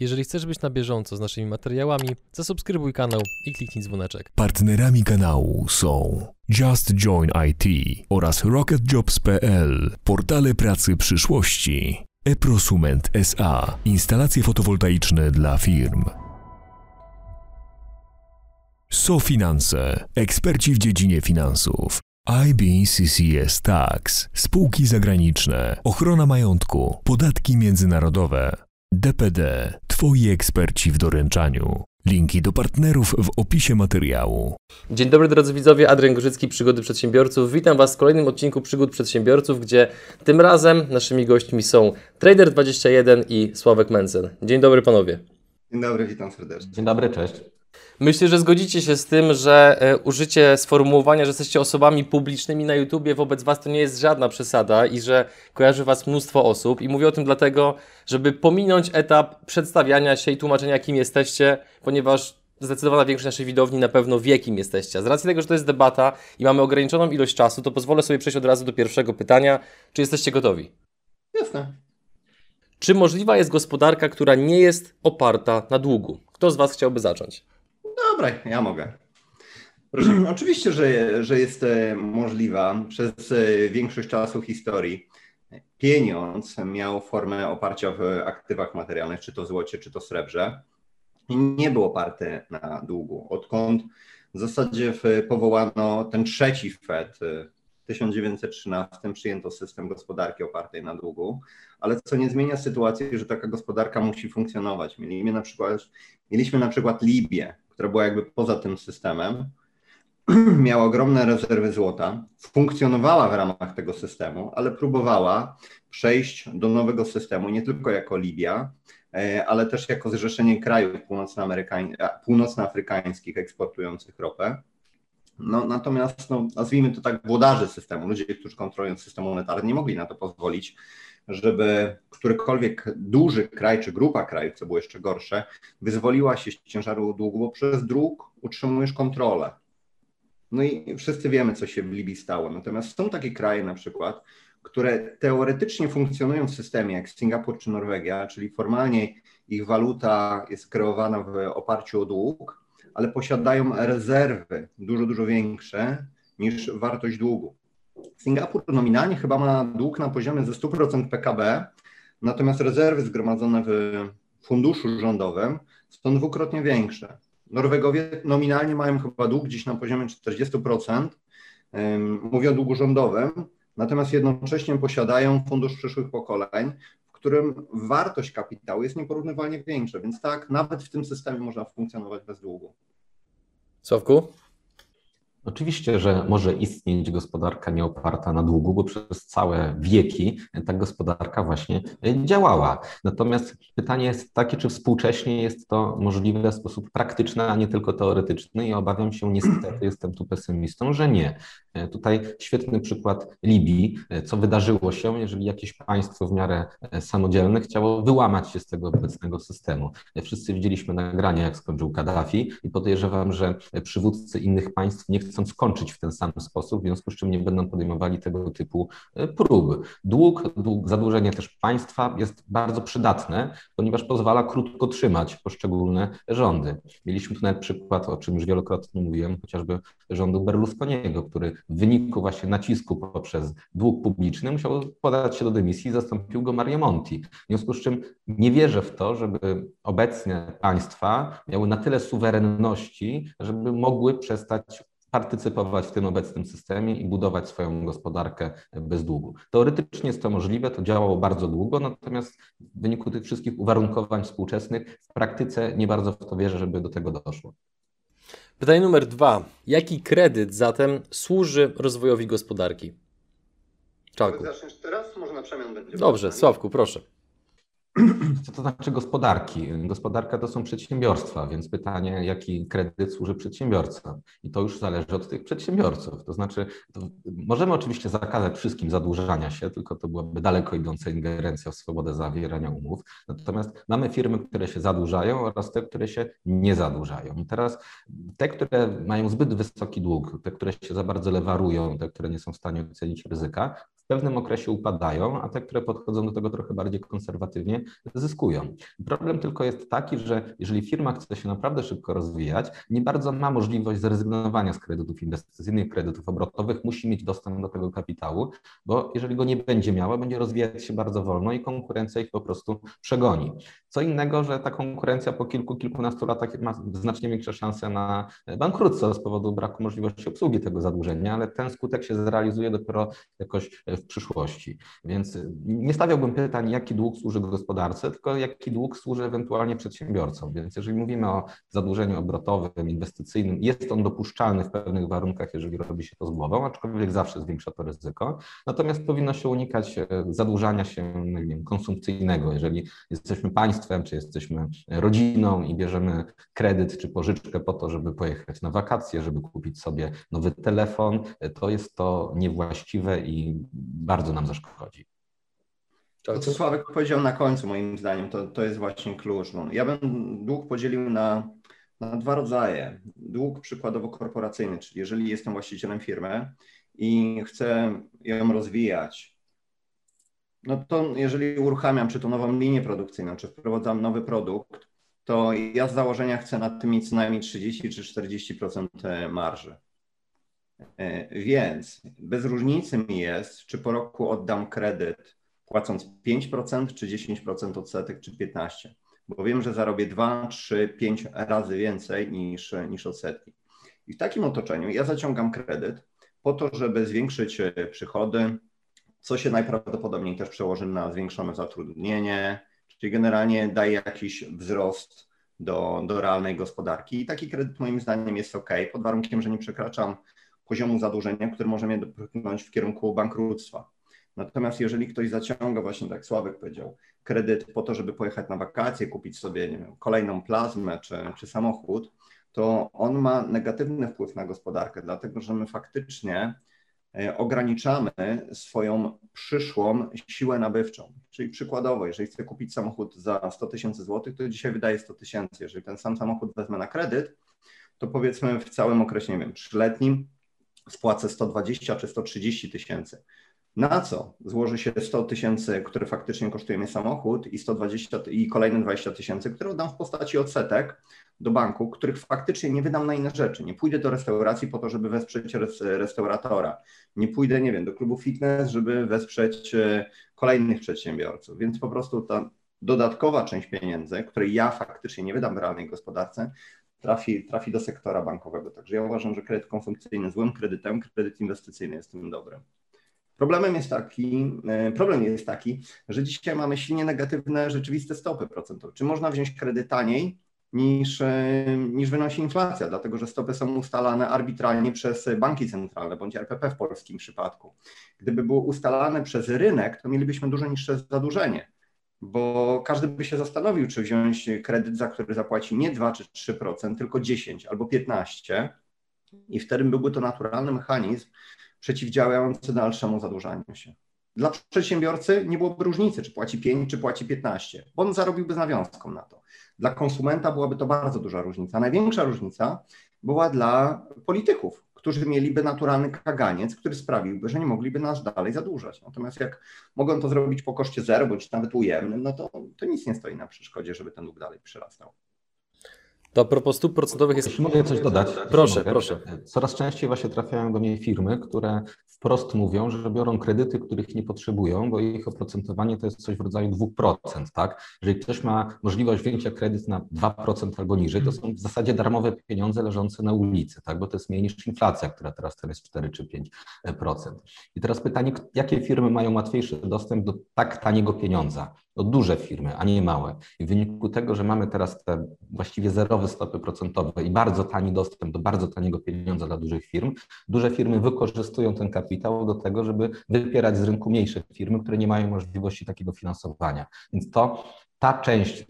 Jeżeli chcesz być na bieżąco z naszymi materiałami, zasubskrybuj kanał i kliknij dzwoneczek. Partnerami kanału są Just Join IT oraz RocketJobs.pl, portale pracy przyszłości. eProsument SA, instalacje fotowoltaiczne dla firm. SoFinanse, eksperci w dziedzinie finansów. IBCCS Tax, spółki zagraniczne, ochrona majątku, podatki międzynarodowe. DPD, Twoi eksperci w doręczaniu. Linki do partnerów w opisie materiału. Dzień dobry drodzy widzowie, Adrian Gorzycki, Przygody Przedsiębiorców. Witam Was w kolejnym odcinku Przygód Przedsiębiorców, gdzie tym razem naszymi gośćmi są Trader21 i Sławek Mencen. Dzień dobry panowie. Dzień dobry, witam serdecznie. Dzień dobry, cześć. Myślę, że zgodzicie się z tym, że e, użycie sformułowania, że jesteście osobami publicznymi na YouTubie wobec Was to nie jest żadna przesada i że kojarzy Was mnóstwo osób. I mówię o tym dlatego, żeby pominąć etap przedstawiania się i tłumaczenia, kim jesteście, ponieważ zdecydowana większość naszej widowni na pewno wie, kim jesteście. A z racji tego, że to jest debata i mamy ograniczoną ilość czasu, to pozwolę sobie przejść od razu do pierwszego pytania. Czy jesteście gotowi? Jasne. Czy możliwa jest gospodarka, która nie jest oparta na długu? Kto z Was chciałby zacząć? Dobra, ja mogę. Proszę, oczywiście, że, że jest e, możliwa przez e, większość czasu historii. Pieniądz miał formę oparcia w aktywach materialnych, czy to złocie, czy to srebrze. Nie był oparty na długu. Odkąd w zasadzie powołano ten trzeci Fed e, w 1913 przyjęto system gospodarki opartej na długu, ale co nie zmienia sytuacji, że taka gospodarka musi funkcjonować. Mieliśmy na przykład, mieliśmy na przykład Libię, która była jakby poza tym systemem, miała ogromne rezerwy złota, funkcjonowała w ramach tego systemu, ale próbowała przejść do nowego systemu nie tylko jako Libia, e, ale też jako zrzeszenie krajów północnoafrykańskich eksportujących ropę. No, natomiast no, nazwijmy to tak włodarze systemu, ludzie, którzy kontrolują system monetarny, nie mogli na to pozwolić, żeby którykolwiek duży kraj czy grupa krajów, co było jeszcze gorsze, wyzwoliła się z ciężaru długu, bo przez dług utrzymujesz kontrolę. No i wszyscy wiemy, co się w Libii stało. Natomiast są takie kraje na przykład, które teoretycznie funkcjonują w systemie, jak Singapur czy Norwegia, czyli formalnie ich waluta jest kreowana w oparciu o dług, ale posiadają rezerwy dużo, dużo większe niż wartość długu. Singapur nominalnie chyba ma dług na poziomie ze 100% PKB, natomiast rezerwy zgromadzone w funduszu rządowym są dwukrotnie większe. Norwegowie nominalnie mają chyba dług gdzieś na poziomie 40%, mówię o długu rządowym, natomiast jednocześnie posiadają fundusz przyszłych pokoleń, w którym wartość kapitału jest nieporównywalnie większa, więc tak, nawet w tym systemie można funkcjonować bez długu. Sławku? Oczywiście, że może istnieć gospodarka nieoparta na długu, bo przez całe wieki ta gospodarka właśnie działała. Natomiast pytanie jest takie, czy współcześnie jest to możliwe w sposób praktyczny, a nie tylko teoretyczny i obawiam się niestety, jestem tu pesymistą, że nie. Tutaj świetny przykład Libii, co wydarzyło się, jeżeli jakieś państwo w miarę samodzielne chciało wyłamać się z tego obecnego systemu. Wszyscy widzieliśmy nagrania, jak skończył Kaddafi i podejrzewam, że przywódcy innych państw nie chcą skończyć w ten sam sposób, w związku z czym nie będą podejmowali tego typu e, prób. Dług, dług zadłużenie też państwa jest bardzo przydatne, ponieważ pozwala krótko trzymać poszczególne rządy. Mieliśmy tu nawet przykład, o czym już wielokrotnie mówiłem, chociażby rządu Berlusconiego, który w wyniku właśnie nacisku poprzez dług publiczny musiał podać się do dymisji i zastąpił go Mario Monti. W związku z czym nie wierzę w to, żeby obecne państwa miały na tyle suwerenności, żeby mogły przestać partycypować w tym obecnym systemie i budować swoją gospodarkę bez długu. Teoretycznie jest to możliwe, to działało bardzo długo, natomiast w wyniku tych wszystkich uwarunkowań współczesnych w praktyce nie bardzo w to wierzę, żeby do tego doszło. Pytanie numer dwa. Jaki kredyt zatem służy rozwojowi gospodarki? Czarku. Zaczniesz teraz? Może na przemian będzie. Dobrze, Sławku, proszę. Co to znaczy gospodarki? Gospodarka to są przedsiębiorstwa, więc pytanie, jaki kredyt służy przedsiębiorcom? I to już zależy od tych przedsiębiorców. To znaczy, to możemy oczywiście zakazać wszystkim zadłużania się, tylko to byłaby daleko idąca ingerencja w swobodę zawierania umów. Natomiast mamy firmy, które się zadłużają oraz te, które się nie zadłużają. I teraz te, które mają zbyt wysoki dług, te, które się za bardzo lewarują, te, które nie są w stanie ocenić ryzyka, pewnym okresie upadają, a te, które podchodzą do tego trochę bardziej konserwatywnie, zyskują. Problem tylko jest taki, że jeżeli firma chce się naprawdę szybko rozwijać, nie bardzo ma możliwość zrezygnowania z kredytów inwestycyjnych, kredytów obrotowych, musi mieć dostęp do tego kapitału, bo jeżeli go nie będzie miała, będzie rozwijać się bardzo wolno i konkurencja ich po prostu przegoni. Co innego, że ta konkurencja po kilku, kilkunastu latach ma znacznie większe szanse na bankructwo z powodu braku możliwości obsługi tego zadłużenia, ale ten skutek się zrealizuje dopiero jakoś w przyszłości. Więc nie stawiałbym pytań, jaki dług służy gospodarce, tylko jaki dług służy ewentualnie przedsiębiorcom. Więc jeżeli mówimy o zadłużeniu obrotowym, inwestycyjnym, jest on dopuszczalny w pewnych warunkach, jeżeli robi się to z głową, aczkolwiek zawsze zwiększa to ryzyko. Natomiast powinno się unikać e, zadłużania się nie wiem, konsumpcyjnego. Jeżeli jesteśmy państwem, czy jesteśmy rodziną i bierzemy kredyt czy pożyczkę po to, żeby pojechać na wakacje, żeby kupić sobie nowy telefon, e, to jest to niewłaściwe i bardzo nam zaszkodzi. To, co Sławek powiedział na końcu, moim zdaniem, to, to jest właśnie klucz. No, ja bym dług podzielił na, na dwa rodzaje. Dług przykładowo korporacyjny, czyli jeżeli jestem właścicielem firmy i chcę ją rozwijać, no to jeżeli uruchamiam czy to nową linię produkcyjną, czy wprowadzam nowy produkt, to ja z założenia chcę na tym mieć co najmniej 30 czy 40% marży. E, więc bez różnicy mi jest, czy po roku oddam kredyt płacąc 5%, czy 10% odsetek, czy 15%, bo wiem, że zarobię 2, 3, 5 razy więcej niż, niż odsetki. I w takim otoczeniu ja zaciągam kredyt po to, żeby zwiększyć e, przychody, co się najprawdopodobniej też przełoży na zwiększone zatrudnienie, czyli generalnie daje jakiś wzrost do, do realnej gospodarki. I taki kredyt moim zdaniem jest ok, pod warunkiem, że nie przekraczam poziomu zadłużenia, który może mnie dopchnąć w kierunku bankructwa. Natomiast jeżeli ktoś zaciąga, właśnie tak Sławek powiedział, kredyt po to, żeby pojechać na wakacje, kupić sobie wiem, kolejną plazmę czy, czy samochód, to on ma negatywny wpływ na gospodarkę, dlatego że my faktycznie e, ograniczamy swoją przyszłą siłę nabywczą. Czyli przykładowo, jeżeli chcę kupić samochód za 100 tysięcy złotych, to dzisiaj wydaje 100 tysięcy. Jeżeli ten sam samochód wezmę na kredyt, to powiedzmy w całym okresie, nie wiem, trzyletnim spłacę 120 czy 130 tysięcy. Na co złoży się 100 tysięcy, które faktycznie kosztuje mnie samochód i 120 i kolejne 20 tysięcy, które oddam w postaci odsetek do banku, których faktycznie nie wydam na inne rzeczy. Nie pójdę do restauracji po to, żeby wesprzeć restauratora. Nie pójdę, nie wiem, do klubu fitness, żeby wesprzeć e, kolejnych przedsiębiorców. Więc po prostu ta dodatkowa część pieniędzy, której ja faktycznie nie wydam w realnej gospodarce, trafi, trafi do sektora bankowego. Także ja uważam, że kredyt konsumpcyjny złym kredytem, kredyt inwestycyjny jest tym dobrym. Problemem jest taki, e, problem jest taki, że dzisiaj mamy silnie negatywne rzeczywiste stopy procentowe. Czy można wziąć kredyt taniej niż, e, niż wynosi inflacja, dlatego że stopy są ustalane arbitralnie przez banki centralne bądź RPP w polskim przypadku. Gdyby były ustalane przez rynek, to mielibyśmy dużo niższe zadłużenie bo każdy by się zastanowił, czy wziąć kredyt, za który zapłaci nie 2 czy 3%, tylko 10 albo 15 i wtedy byłby to naturalny mechanizm przeciwdziałający dalszemu zadłużaniu się. Dla przedsiębiorcy nie byłoby różnicy, czy płaci 5, czy płaci 15, bo on zarobiłby z nawiązką na to. Dla konsumenta byłaby to bardzo duża różnica. Największa różnica była dla polityków, którzy mieliby naturalny kaganiec, który sprawiłby, że nie mogliby nas dalej zadłużać. Natomiast jak mogą to zrobić po koszcie zero, bądź nawet ujemnym, no to, to nic nie stoi na przeszkodzie, żeby ten dług dalej przyrastał. To a propos stóp procentowych jest... Jeśli mogę coś dodać. Proszę, proszę. Coraz częściej właśnie trafiają do mnie firmy, które wprost mówią, że biorą kredyty, których nie potrzebują, bo ich oprocentowanie to jest coś w rodzaju 2%, tak? Jeżeli ktoś ma możliwość wzięcia kredyt na 2% albo niżej, to są w zasadzie darmowe pieniądze leżące na ulicy, tak? Bo to jest mniej niż inflacja, która teraz to jest 4 czy 5%. I teraz pytanie, jakie firmy mają łatwiejszy dostęp do tak taniego pieniądza? To duże firmy, a nie małe. I w wyniku tego, że mamy teraz te właściwie zerowe stopy procentowe i bardzo tani dostęp do bardzo taniego pieniądza dla dużych firm, duże firmy wykorzystują ten kapitał do tego, żeby wypierać z rynku mniejsze firmy, które nie mają możliwości takiego finansowania. Więc to ta część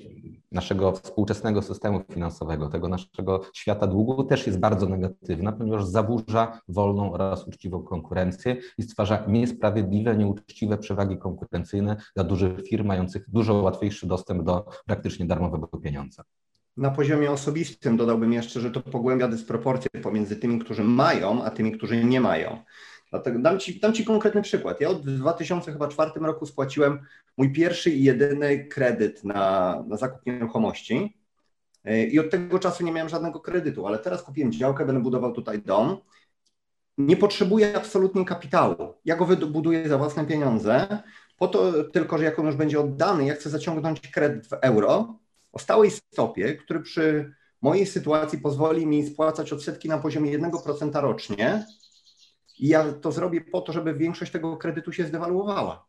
naszego współczesnego systemu finansowego, tego naszego świata długu też jest bardzo negatywna, ponieważ zaburza wolną oraz uczciwą konkurencję i stwarza niesprawiedliwe, nieuczciwe przewagi konkurencyjne dla dużych firm mających dużo łatwiejszy dostęp do praktycznie darmowego pieniądza. Na poziomie osobistym dodałbym jeszcze, że to pogłębia dysproporcje pomiędzy tymi, którzy mają, a tymi, którzy nie mają. Dlatego dam ci, dam ci konkretny przykład. Ja od 2004 roku spłaciłem mój pierwszy i jedyny kredyt na, na zakup nieruchomości i od tego czasu nie miałem żadnego kredytu, ale teraz kupiłem działkę, będę budował tutaj dom. Nie potrzebuję absolutnie kapitału. Ja go wybuduję za własne pieniądze, po to tylko, że jak on już będzie oddany, ja chcę zaciągnąć kredyt w euro o stałej stopie, który przy mojej sytuacji pozwoli mi spłacać odsetki na poziomie 1% rocznie i ja to zrobię po to, żeby większość tego kredytu się zdewaluowała.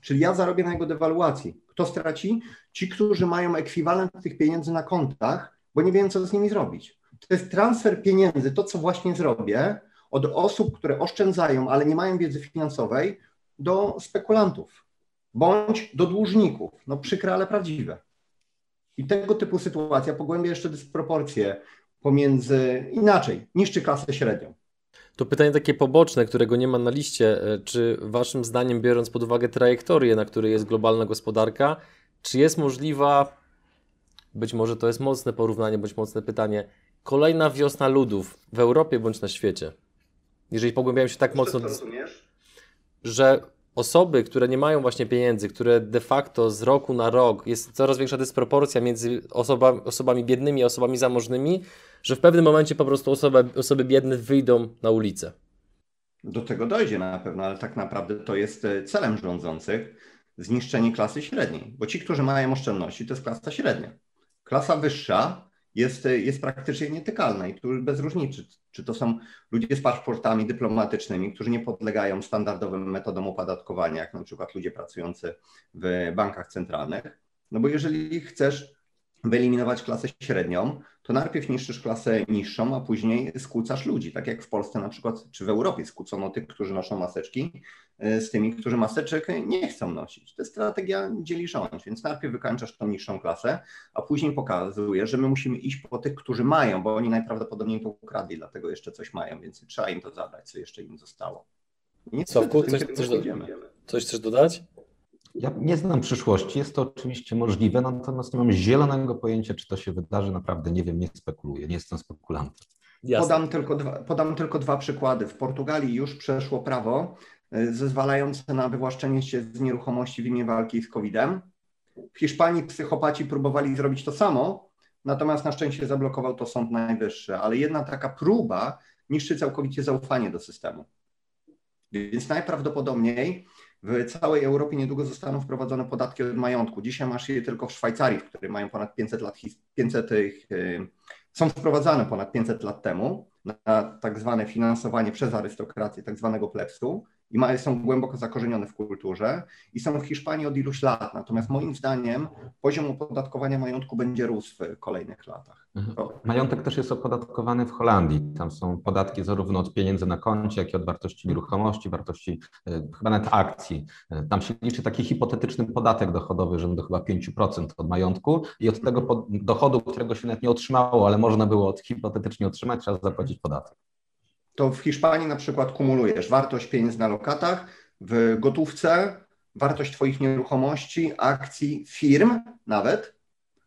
Czyli ja zarobię na jego dewaluacji. Kto straci? Ci, którzy mają ekwiwalent tych pieniędzy na kontach, bo nie wiem, co z nimi zrobić. To jest transfer pieniędzy, to co właśnie zrobię, od osób, które oszczędzają, ale nie mają wiedzy finansowej, do spekulantów bądź do dłużników. No przykre, ale prawdziwe. I tego typu sytuacja pogłębia jeszcze dysproporcje pomiędzy, inaczej, niszczy klasę średnią. To pytanie takie poboczne, którego nie ma na liście. E, czy waszym zdaniem, biorąc pod uwagę trajektorię, na której jest globalna gospodarka, czy jest możliwa, być może to jest mocne porównanie, bądź mocne pytanie, kolejna wiosna ludów w Europie bądź na świecie? Jeżeli pogłębiają się tak mocno, że osoby, które nie mają właśnie pieniędzy, które de facto z roku na rok jest coraz większa dysproporcja między osoba, osobami biednymi a osobami zamożnymi, że w pewnym momencie po prostu osoby, osoby biedne wyjdą na ulicę. Do tego dojdzie na pewno, ale tak naprawdę to jest e, celem rządzących zniszczenie klasy średniej, bo ci, którzy mają oszczędności, to jest klasa średnia. Klasa wyższa jest, e, jest praktycznie nietykalna i tu bez różnicy, czy to są ludzie z paszportami dyplomatycznymi, którzy nie podlegają standardowym metodom opodatkowania, jak na przykład ludzie pracujący w bankach centralnych. No bo jeżeli chcesz wyeliminować klasę średnią, to najpierw niszczysz klasę niższą, a później skłócasz ludzi. Tak jak w Polsce na przykład, czy w Europie skłócono tych, którzy noszą maseczki, e, z tymi, którzy maseczek nie chcą nosić. To jest strategia dzieli rządź, więc najpierw wykańczasz tą niższą klasę, a później pokazujesz, że my musimy iść po tych, którzy mają, bo oni najprawdopodobniej to ukradli, dlatego jeszcze coś mają, więc trzeba im to zabrać, co jeszcze im zostało. Nie coś, coś, do, coś chcesz dodać? Ja nie znam przyszłości, jest to oczywiście możliwe, natomiast nie mam zielonego pojęcia, czy to się wydarzy. Naprawdę nie wiem, nie spekuluję, nie jestem spekulantem. Podam tylko, dwa, podam tylko dwa przykłady. W Portugalii już przeszło prawo y, zezwalające na wywłaszczenie się z nieruchomości w imię walki z COVID-em. W Hiszpanii psychopaci próbowali zrobić to samo, natomiast na szczęście zablokował to Sąd Najwyższy. Ale jedna taka próba niszczy całkowicie zaufanie do systemu. Więc najprawdopodobniej w całej Europie niedługo zostaną wprowadzone podatki od majątku. Dzisiaj masz je tylko w Szwajcarii, w której mają ponad 500 lat, 500, y, są wprowadzane ponad 500 lat temu na tak zwane finansowanie przez arystokrację tak zwanego plebsu i ma, są głęboko zakorzenione w kulturze i są w Hiszpanii od iluś lat. Natomiast moim zdaniem poziom opodatkowania majątku będzie rósł w kolejnych latach. Mhm. Majątek też jest opodatkowany w Holandii. Tam są podatki zarówno od pieniędzy na koncie, jak i od wartości nieruchomości, wartości e, chyba nawet akcji. E, tam się liczy taki hipotetyczny podatek dochodowy, rzędu chyba 5% od majątku i od tego dochodu, którego się nawet nie otrzymało, ale można było od hipotetycznie otrzymać, trzeba zapłacić podatek to w Hiszpanii na przykład kumulujesz wartość pieniędzy na lokatach w gotówce, wartość Twoich nieruchomości, akcji, firm nawet,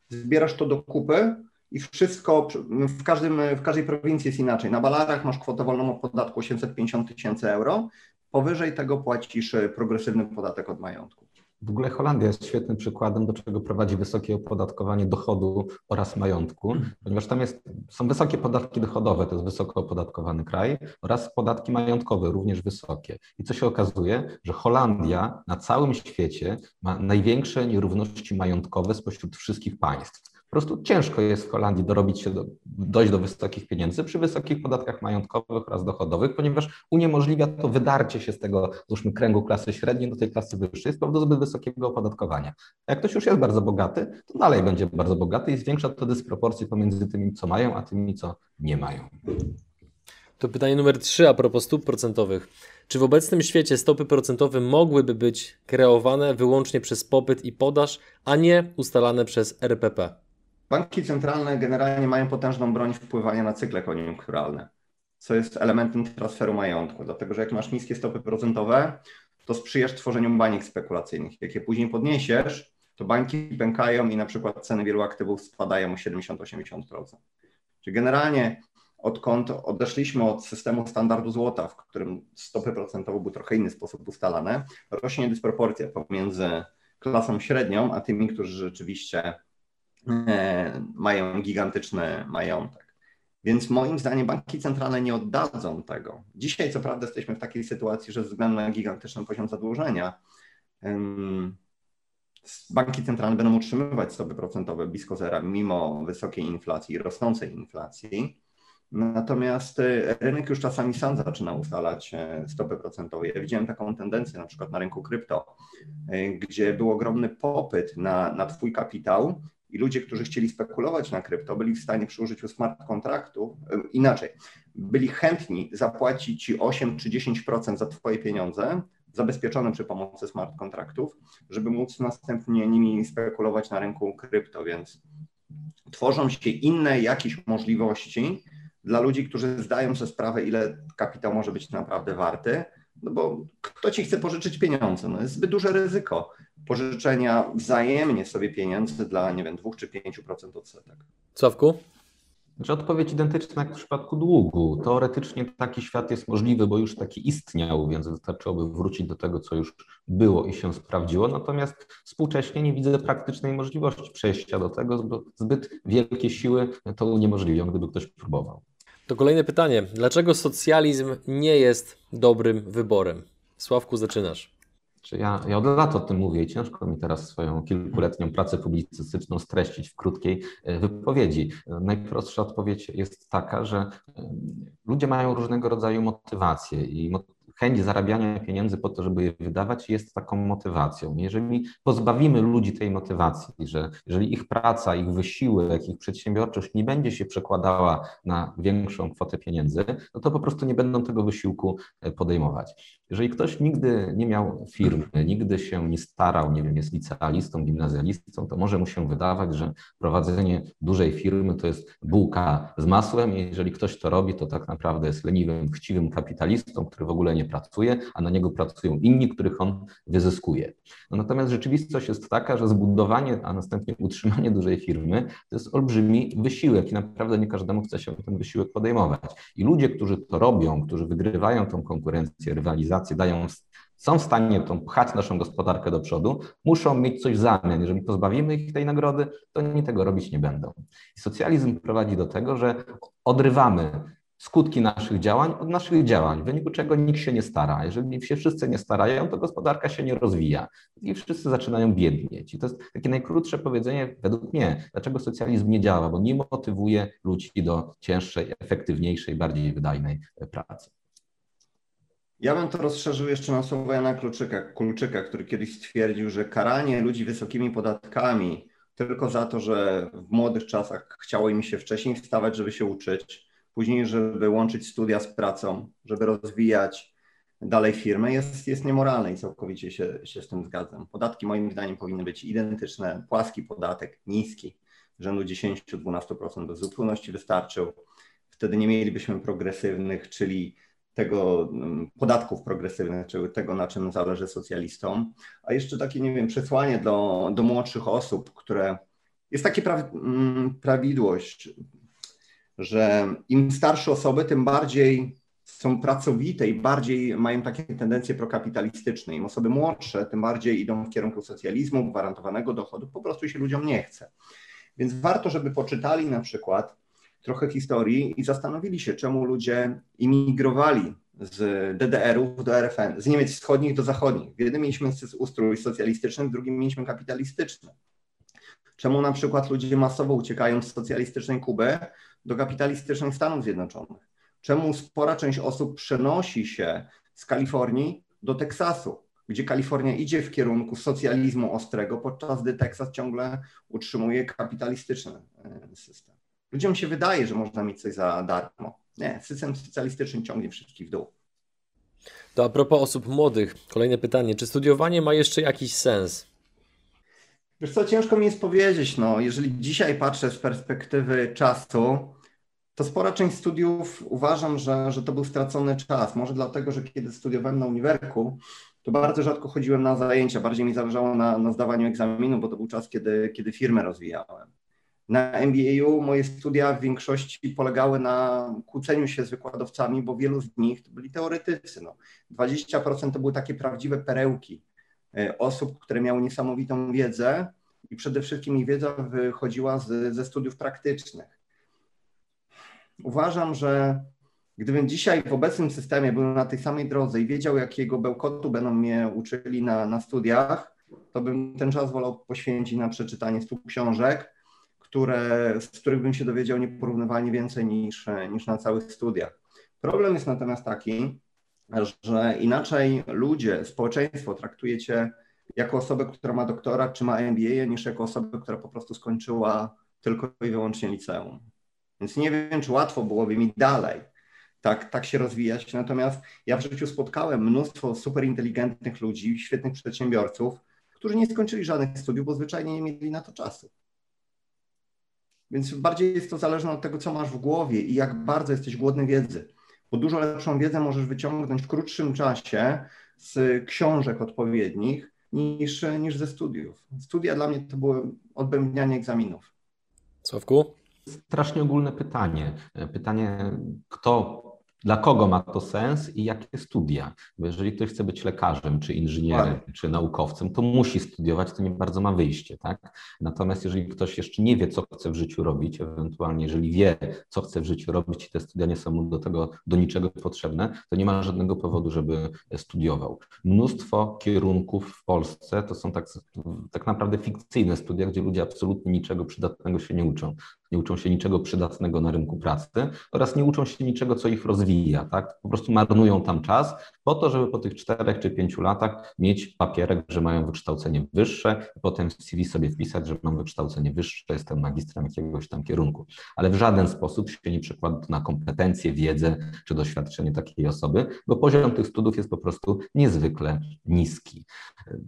zbierasz to do kupy i wszystko w, każdym, w każdej prowincji jest inaczej. Na Balarach masz kwotę wolną o podatku 850 tysięcy euro, powyżej tego płacisz progresywny podatek od majątku. W ogóle Holandia jest świetnym przykładem, do czego prowadzi wysokie opodatkowanie dochodu oraz majątku, ponieważ tam jest, są wysokie podatki dochodowe, to jest wysoko opodatkowany kraj, oraz podatki majątkowe, również wysokie. I co się okazuje, że Holandia na całym świecie ma największe nierówności majątkowe spośród wszystkich państw. Po prostu ciężko jest w Holandii dorobić się do, dojść do wysokich pieniędzy przy wysokich podatkach majątkowych oraz dochodowych, ponieważ uniemożliwia to wydarcie się z tego, załóżmy, kręgu klasy średniej do tej klasy wyższej z powodu zbyt wysokiego opodatkowania. Jak ktoś już jest bardzo bogaty, to dalej będzie bardzo bogaty i zwiększa to dysproporcje pomiędzy tymi, co mają, a tymi, co nie mają. To pytanie numer trzy a propos stóp procentowych. Czy w obecnym świecie stopy procentowe mogłyby być kreowane wyłącznie przez popyt i podaż, a nie ustalane przez RPP? Banki centralne generalnie mają potężną broń wpływania na cykle koniunkturalne, co jest elementem transferu majątku, dlatego że jak masz niskie stopy procentowe, to sprzyjasz tworzeniu baniek spekulacyjnych. Jak je później podniesiesz, to banki pękają i na przykład ceny wielu aktywów spadają o 70-80%. Czyli generalnie odkąd odeszliśmy od systemu standardu złota, w którym stopy procentowe były trochę inny sposób ustalane, rośnie dysproporcja pomiędzy klasą średnią, a tymi, którzy rzeczywiście mają gigantyczny majątek. Więc moim zdaniem banki centralne nie oddadzą tego. Dzisiaj, co prawda, jesteśmy w takiej sytuacji, że ze względu na gigantyczny poziom zadłużenia, banki centralne będą utrzymywać stopy procentowe blisko zera, mimo wysokiej inflacji i rosnącej inflacji. Natomiast e, rynek już czasami sam zaczyna ustalać e, stopy procentowe. Ja widziałem taką tendencję na przykład na rynku krypto, e, gdzie był ogromny popyt na, na Twój kapitał i ludzie, którzy chcieli spekulować na krypto, byli w stanie przy użyciu smart kontraktów, inaczej, byli chętni zapłacić Ci 8 czy 10% za Twoje pieniądze, zabezpieczone przy pomocy smart kontraktów, żeby móc następnie nimi spekulować na rynku krypto, więc tworzą się inne jakieś możliwości, dla ludzi, którzy zdają sobie sprawę, ile kapitał może być naprawdę warty, no bo kto ci chce pożyczyć pieniądze? No jest zbyt duże ryzyko pożyczenia wzajemnie sobie pieniędzy dla, nie wiem, 2 czy 5% odsetek. Sławku? Znaczy odpowiedź identyczna jak w przypadku długu. Teoretycznie taki świat jest możliwy, bo już taki istniał, więc wystarczyłoby wrócić do tego, co już było i się sprawdziło. Natomiast współcześnie nie widzę praktycznej możliwości przejścia do tego, bo zbyt wielkie siły to uniemożliwią, gdyby ktoś próbował. To kolejne pytanie. Dlaczego socjalizm nie jest dobrym wyborem? Sławku, zaczynasz. Ja, ja od lat o tym mówię i ciężko mi teraz swoją kilkuletnią pracę publicystyczną streścić w krótkiej e, wypowiedzi. Najprostsza odpowiedź jest taka, że e, ludzie mają różnego rodzaju motywacje i chęć zarabiania pieniędzy po to, żeby je wydawać, jest taką motywacją. Jeżeli pozbawimy ludzi tej motywacji, że jeżeli ich praca, ich wysiłek, ich przedsiębiorczość nie będzie się przekładała na większą kwotę pieniędzy, no to po prostu nie będą tego wysiłku e, podejmować. Jeżeli ktoś nigdy nie miał firmy, nigdy się nie starał, nie wiem, jest licealistą, gimnazjalistą, to może mu się wydawać, że prowadzenie dużej firmy to jest bułka z masłem. Jeżeli ktoś to robi, to tak naprawdę jest leniwym, chciwym kapitalistą, który w ogóle nie pracuje, a na niego pracują inni, których on wyzyskuje. No natomiast rzeczywistość jest taka, że zbudowanie, a następnie utrzymanie dużej firmy to jest olbrzymi wysiłek i naprawdę nie każdemu chce się ten wysiłek podejmować. I ludzie, którzy to robią, którzy wygrywają tą konkurencję, rywalizację, dają są w stanie tą pchać naszą gospodarkę do przodu, muszą mieć coś w zamian. Jeżeli pozbawimy ich tej nagrody, to oni tego robić nie będą. I socjalizm prowadzi do tego, że odrywamy skutki naszych działań od naszych działań, w wyniku czego nikt się nie stara. Jeżeli się wszyscy nie starają, to gospodarka się nie rozwija i wszyscy zaczynają biednieć. I to jest takie najkrótsze powiedzenie według mnie, dlaczego socjalizm nie działa, bo nie motywuje ludzi do cięższej, efektywniejszej, bardziej wydajnej pracy. Ja bym to rozszerzył jeszcze na słowa Jana Kluczyka, Kulczyka, który kiedyś stwierdził, że karanie ludzi wysokimi podatkami tylko za to, że w młodych czasach chciało im się wcześniej wstawać, żeby się uczyć, później, żeby łączyć studia z pracą, żeby rozwijać dalej firmę, jest, jest niemoralne i całkowicie się, się z tym zgadzam. Podatki moim zdaniem powinny być identyczne. Płaski podatek, niski, rzędu 10-12% bez zupełności wystarczył. Wtedy nie mielibyśmy progresywnych, czyli tego mm, podatków progresywnych, czyli tego, na czym zależy socjalistom. A jeszcze takie, nie wiem, przesłanie do, do młodszych osób, które jest takie pra, mm, prawidłość, że im starsze osoby, tym bardziej są pracowite i bardziej mają takie tendencje prokapitalistyczne. Im osoby młodsze, tym bardziej idą w kierunku socjalizmu, gwarantowanego dochodu, po prostu się ludziom nie chce. Więc warto, żeby poczytali na przykład trochę historii i zastanowili się, czemu ludzie imigrowali z DDR-ów do RFN, z Niemiec wschodnich do zachodnich. W jednym mieliśmy ustrój socjalistyczny, w drugim mieliśmy kapitalistyczny. Czemu na przykład ludzie masowo uciekają z socjalistycznej Kuby do kapitalistycznych Stanów Zjednoczonych? Czemu spora część osób przenosi się z Kalifornii do Teksasu, gdzie Kalifornia idzie w kierunku socjalizmu ostrego, podczas gdy Teksas ciągle utrzymuje kapitalistyczny e, system. Ludziom się wydaje, że można mieć coś za darmo. Nie, system socjalistyczny ciągnie wszystkich w dół. To a propos osób młodych, kolejne pytanie. Czy studiowanie ma jeszcze jakiś sens? Wiesz co, ciężko mi jest powiedzieć. No, jeżeli dzisiaj patrzę z perspektywy czasu, to spora część studiów uważam, że, że to był stracony czas. Może dlatego, że kiedy studiowałem na uniwerku, to bardzo rzadko chodziłem na zajęcia. Bardziej mi zależało na, na zdawaniu egzaminu, bo to był czas, kiedy, kiedy firmę rozwijałem. Na MBA-u moje studia w większości polegały na kłóceniu się z wykładowcami, bo wielu z nich to byli teoretycy. No. 20% to były takie prawdziwe perełki e, osób, które miały niesamowitą wiedzę i przede wszystkim ich wiedza wychodziła z, ze studiów praktycznych. Uważam, że gdybym dzisiaj w obecnym systemie był na tej samej drodze i wiedział, jakiego bełkotu będą mnie uczyli na, na studiach, to bym ten czas wolał poświęcić na przeczytanie stu książek, które, z których bym się dowiedział nieporównywalnie więcej niż, niż na całych studiach. Problem jest natomiast taki, że inaczej ludzie, społeczeństwo traktuje cię jako osobę, która ma doktorat czy ma MBA, niż jako osobę, która po prostu skończyła tylko i wyłącznie liceum. Więc nie wiem, czy łatwo byłoby mi dalej tak, tak się rozwijać. Natomiast ja w życiu spotkałem mnóstwo super inteligentnych ludzi, świetnych przedsiębiorców, którzy nie skończyli żadnych studiów, bo zwyczajnie nie mieli na to czasu. Więc bardziej jest to zależne od tego, co masz w głowie i jak bardzo jesteś głodny wiedzy. Bo dużo lepszą wiedzę możesz wyciągnąć w krótszym czasie z książek odpowiednich niż, niż ze studiów. Studia dla mnie to było odbębnianie egzaminów. Sławku? Strasznie ogólne pytanie. Pytanie, kto dla kogo ma to sens i jakie studia? Bo jeżeli ktoś chce być lekarzem, czy inżynierem, tak. czy naukowcem, to musi studiować, to nie bardzo ma wyjście, tak? Natomiast jeżeli ktoś jeszcze nie wie, co chce w życiu robić, ewentualnie jeżeli wie, co chce w życiu robić i te studia nie są mu do tego, do niczego potrzebne, to nie ma żadnego powodu, żeby studiował. Mnóstwo kierunków w Polsce to są tak, tak naprawdę fikcyjne studia, gdzie ludzie absolutnie niczego przydatnego się nie uczą nie uczą się niczego przydatnego na rynku pracy oraz nie uczą się niczego, co ich rozwija. Tak? Po prostu marnują tam czas po to, żeby po tych czterech czy pięciu latach mieć papierek, że mają wykształcenie wyższe potem w CV sobie wpisać, że mam wykształcenie wyższe, jestem magistrem jakiegoś tam kierunku. Ale w żaden sposób się nie przekłada na kompetencje, wiedzę czy doświadczenie takiej osoby, bo poziom tych studiów jest po prostu niezwykle niski.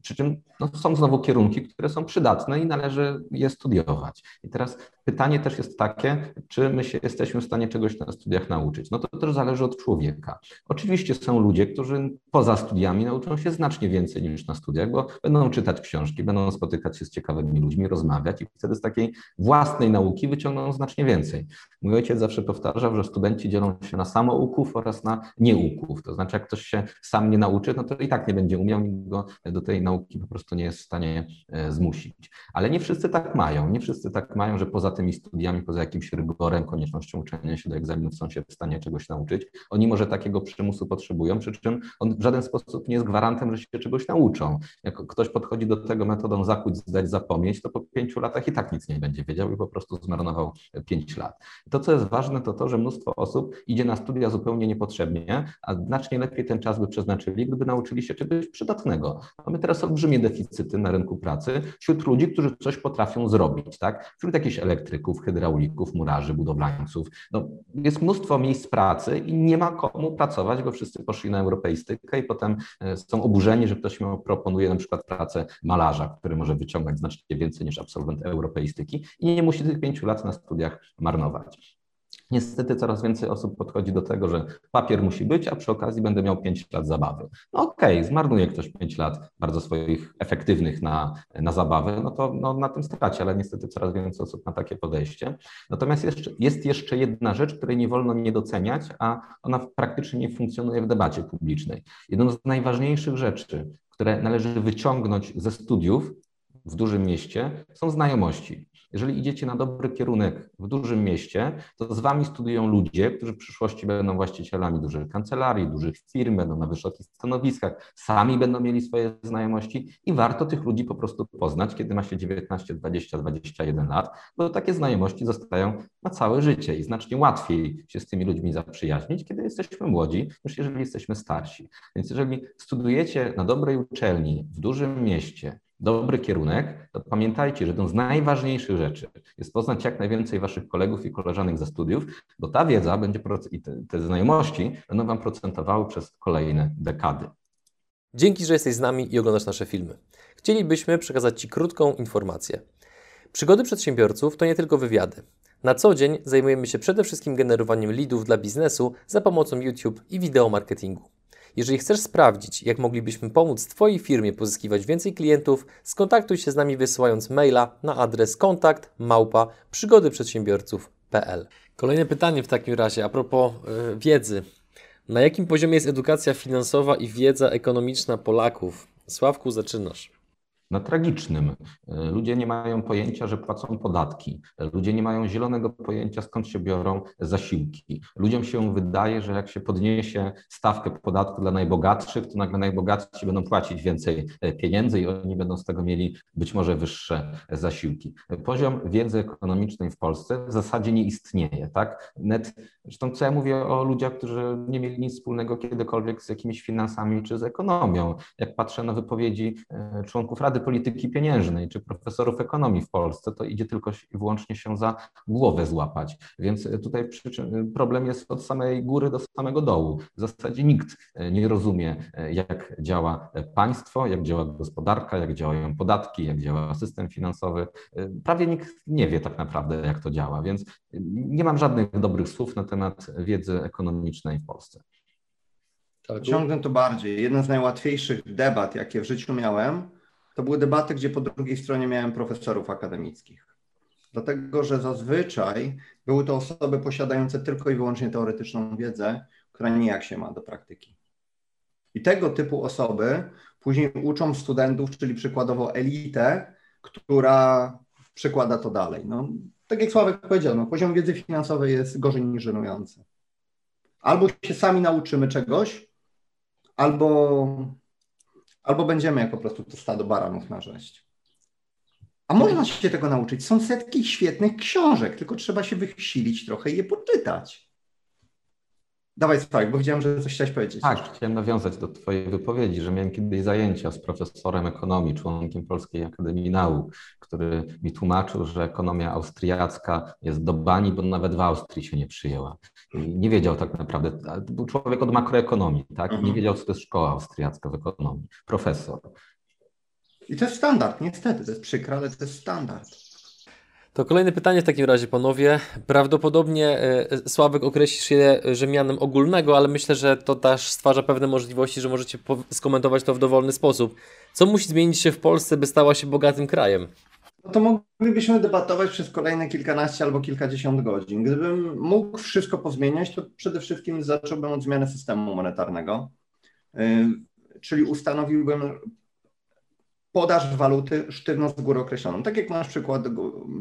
Przy czym no, są znowu kierunki, które są przydatne i należy je studiować. I teraz pytanie też jest takie, czy my się jesteśmy w stanie czegoś na studiach nauczyć. No to też zależy od człowieka. Oczywiście są ludzie, którzy poza studiami nauczą się znacznie więcej niż na studiach, bo będą czytać książki, będą spotykać się z ciekawymi ludźmi, rozmawiać i wtedy z takiej własnej nauki wyciągną znacznie więcej. Mój ojciec zawsze powtarzał, że studenci dzielą się na samouków oraz na nieuków. To znaczy, jak ktoś się sam nie nauczy, no to i tak nie będzie umiał, nikt go do tej nauki po prostu nie jest w stanie e, zmusić. Ale nie wszyscy tak mają. Nie wszyscy tak mają, że poza tymi studiami, poza jakimś rygorem, koniecznością uczenia się do egzaminów są się w stanie czegoś nauczyć. Oni może takiego przymusu potrzebują, przy czym on w żaden sposób nie jest gwarantem, że się czegoś nauczą. Jak ktoś podchodzi do tego metodą zakuć, zdać, zapomnieć, to po pięciu latach i tak nic nie będzie wiedział i po prostu zmarnował pięć lat. To, co jest ważne, to to, że mnóstwo osób idzie na studia zupełnie niepotrzebnie, a znacznie lepiej ten czas by przeznaczyli, gdyby nauczyli się czegoś przydatnego. Mamy teraz olbrzymie deficyty na rynku pracy wśród ludzi, którzy coś potrafią zrobić, tak? Wśród jakichś elektryków, hydraulików, murarzy, budowlańców. No, jest mnóstwo miejsc pracy i nie ma komu pracować, bo wszyscy poszli na europeistykę i potem e, są oburzeni, że ktoś mu proponuje na przykład pracę malarza, który może wyciągać znacznie więcej niż absolwent europeistyki i nie musi tych pięciu lat na studiach marnować. Niestety coraz więcej osób podchodzi do tego, że papier musi być, a przy okazji będę miał 5 lat zabawy. No okej, okay, zmarnuje ktoś 5 lat bardzo swoich efektywnych na, na zabawę, no to no, na tym straci, ale niestety coraz więcej osób ma takie podejście. Natomiast jeszcze, jest jeszcze jedna rzecz, której nie wolno nie doceniać, a ona praktycznie nie funkcjonuje w debacie publicznej. Jedną z najważniejszych rzeczy, które należy wyciągnąć ze studiów w dużym mieście, są znajomości. Jeżeli idziecie na dobry kierunek w dużym mieście, to z wami studiują ludzie, którzy w przyszłości będą właścicielami dużych kancelarii, dużych firm, będą na wysokich stanowiskach, sami będą mieli swoje znajomości i warto tych ludzi po prostu poznać, kiedy ma się 19, 20, 21 lat, bo takie znajomości zostają na całe życie i znacznie łatwiej się z tymi ludźmi zaprzyjaźnić, kiedy jesteśmy młodzi, niż jeżeli jesteśmy starsi. Więc jeżeli studujecie na dobrej uczelni w dużym mieście, dobry kierunek, to pamiętajcie, że jedną z najważniejszych rzeczy jest poznać jak najwięcej waszych kolegów i koleżanek ze studiów, bo ta wiedza będzie i te, te znajomości będą wam procentowały przez kolejne dekady. Dzięki, że jesteś z nami i oglądasz nasze filmy. Chcielibyśmy przekazać Ci krótką informację. Przygody przedsiębiorców to nie tylko wywiady. Na co dzień zajmujemy się przede wszystkim generowaniem leadów dla biznesu za pomocą YouTube i wideo marketingu. Jeżeli chcesz sprawdzić, jak moglibyśmy pomóc Twojej firmie pozyskiwać więcej klientów, skontaktuj się z nami wysyłając maila na adres kontakt małpa przygodyprzedsiębiorców.pl. Kolejne pytanie w takim razie a propos yy, wiedzy. Na jakim poziomie jest edukacja finansowa i wiedza ekonomiczna Polaków? Sławku, zaczynasz na tragicznym. E, ludzie nie mają pojęcia, że płacą podatki. Ludzie nie mają zielonego pojęcia, skąd się biorą zasiłki. Ludziom się wydaje, że jak się podniesie stawkę podatku dla najbogatszych, to nagle najbogatsi będą płacić więcej e, pieniędzy i oni będą z tego mieli być może wyższe zasiłki. Poziom wiedzy ekonomicznej w Polsce w zasadzie nie istnieje. Tak? Net, zresztą co ja mówię o ludziach, którzy nie mieli nic wspólnego kiedykolwiek z jakimiś finansami czy z ekonomią. Jak patrzę na wypowiedzi e, członków Rady Polityki Pieniężnej czy profesorów ekonomii w Polsce, to idzie tylko i wyłącznie się za głowę złapać. Więc tutaj problem jest od samej góry do samego dołu. W zasadzie nikt e, nie rozumie, e, jak działa państwo, jak działa gospodarka, jak działają podatki, jak działa system finansowy. E, prawie nikt nie wie tak naprawdę, jak to działa, więc nie mam żadnych dobrych słów na temat wiedzy ekonomicznej w Polsce. Ciągnę to bardziej. Jedna z najłatwiejszych debat, jakie w życiu miałem, to były debaty, gdzie po drugiej stronie miałem profesorów akademickich. Dlatego, że zazwyczaj były to osoby posiadające tylko i wyłącznie teoretyczną wiedzę, która nijak się ma do praktyki. I tego typu osoby później uczą studentów, czyli przykładowo elitę, która przekłada to dalej. No, tak jak Sławek powiedział, no, poziom wiedzy finansowej jest gorzej niż żenujący. Albo się sami nauczymy czegoś, albo albo będziemy jak po prostu to stado baranów narześć. A można się tego nauczyć. Są setki świetnych książek, tylko trzeba się wysilić trochę i je poczytać. Dawaj Spike, bo widziałem, że coś chciałeś powiedzieć. Tak, chciałem nawiązać do Twojej wypowiedzi, że miałem kiedyś zajęcia z profesorem ekonomii, członkiem Polskiej Akademii Nauk, który mi tłumaczył, że ekonomia austriacka jest do bani, bo nawet w Austrii się nie przyjęła. Nie wiedział tak naprawdę, to był człowiek od makroekonomii, tak? Mhm. Nie wiedział, co to jest szkoła austriacka w ekonomii. Profesor. I to jest standard, niestety, to jest przykre, ale to jest standard. To kolejne pytanie w takim razie, panowie. Prawdopodobnie e, Sławek określisz je, że mianem ogólnego, ale myślę, że to też stwarza pewne możliwości, że możecie skomentować to w dowolny sposób. Co musi zmienić się w Polsce, by stała się bogatym krajem? No to moglibyśmy debatować przez kolejne kilkanaście albo kilkadziesiąt godzin. Gdybym mógł wszystko pozmieniać, to przede wszystkim zacząłbym od zmiany systemu monetarnego, y, czyli ustanowiłbym podaż waluty sztywno z góry określoną. Tak jak masz przykład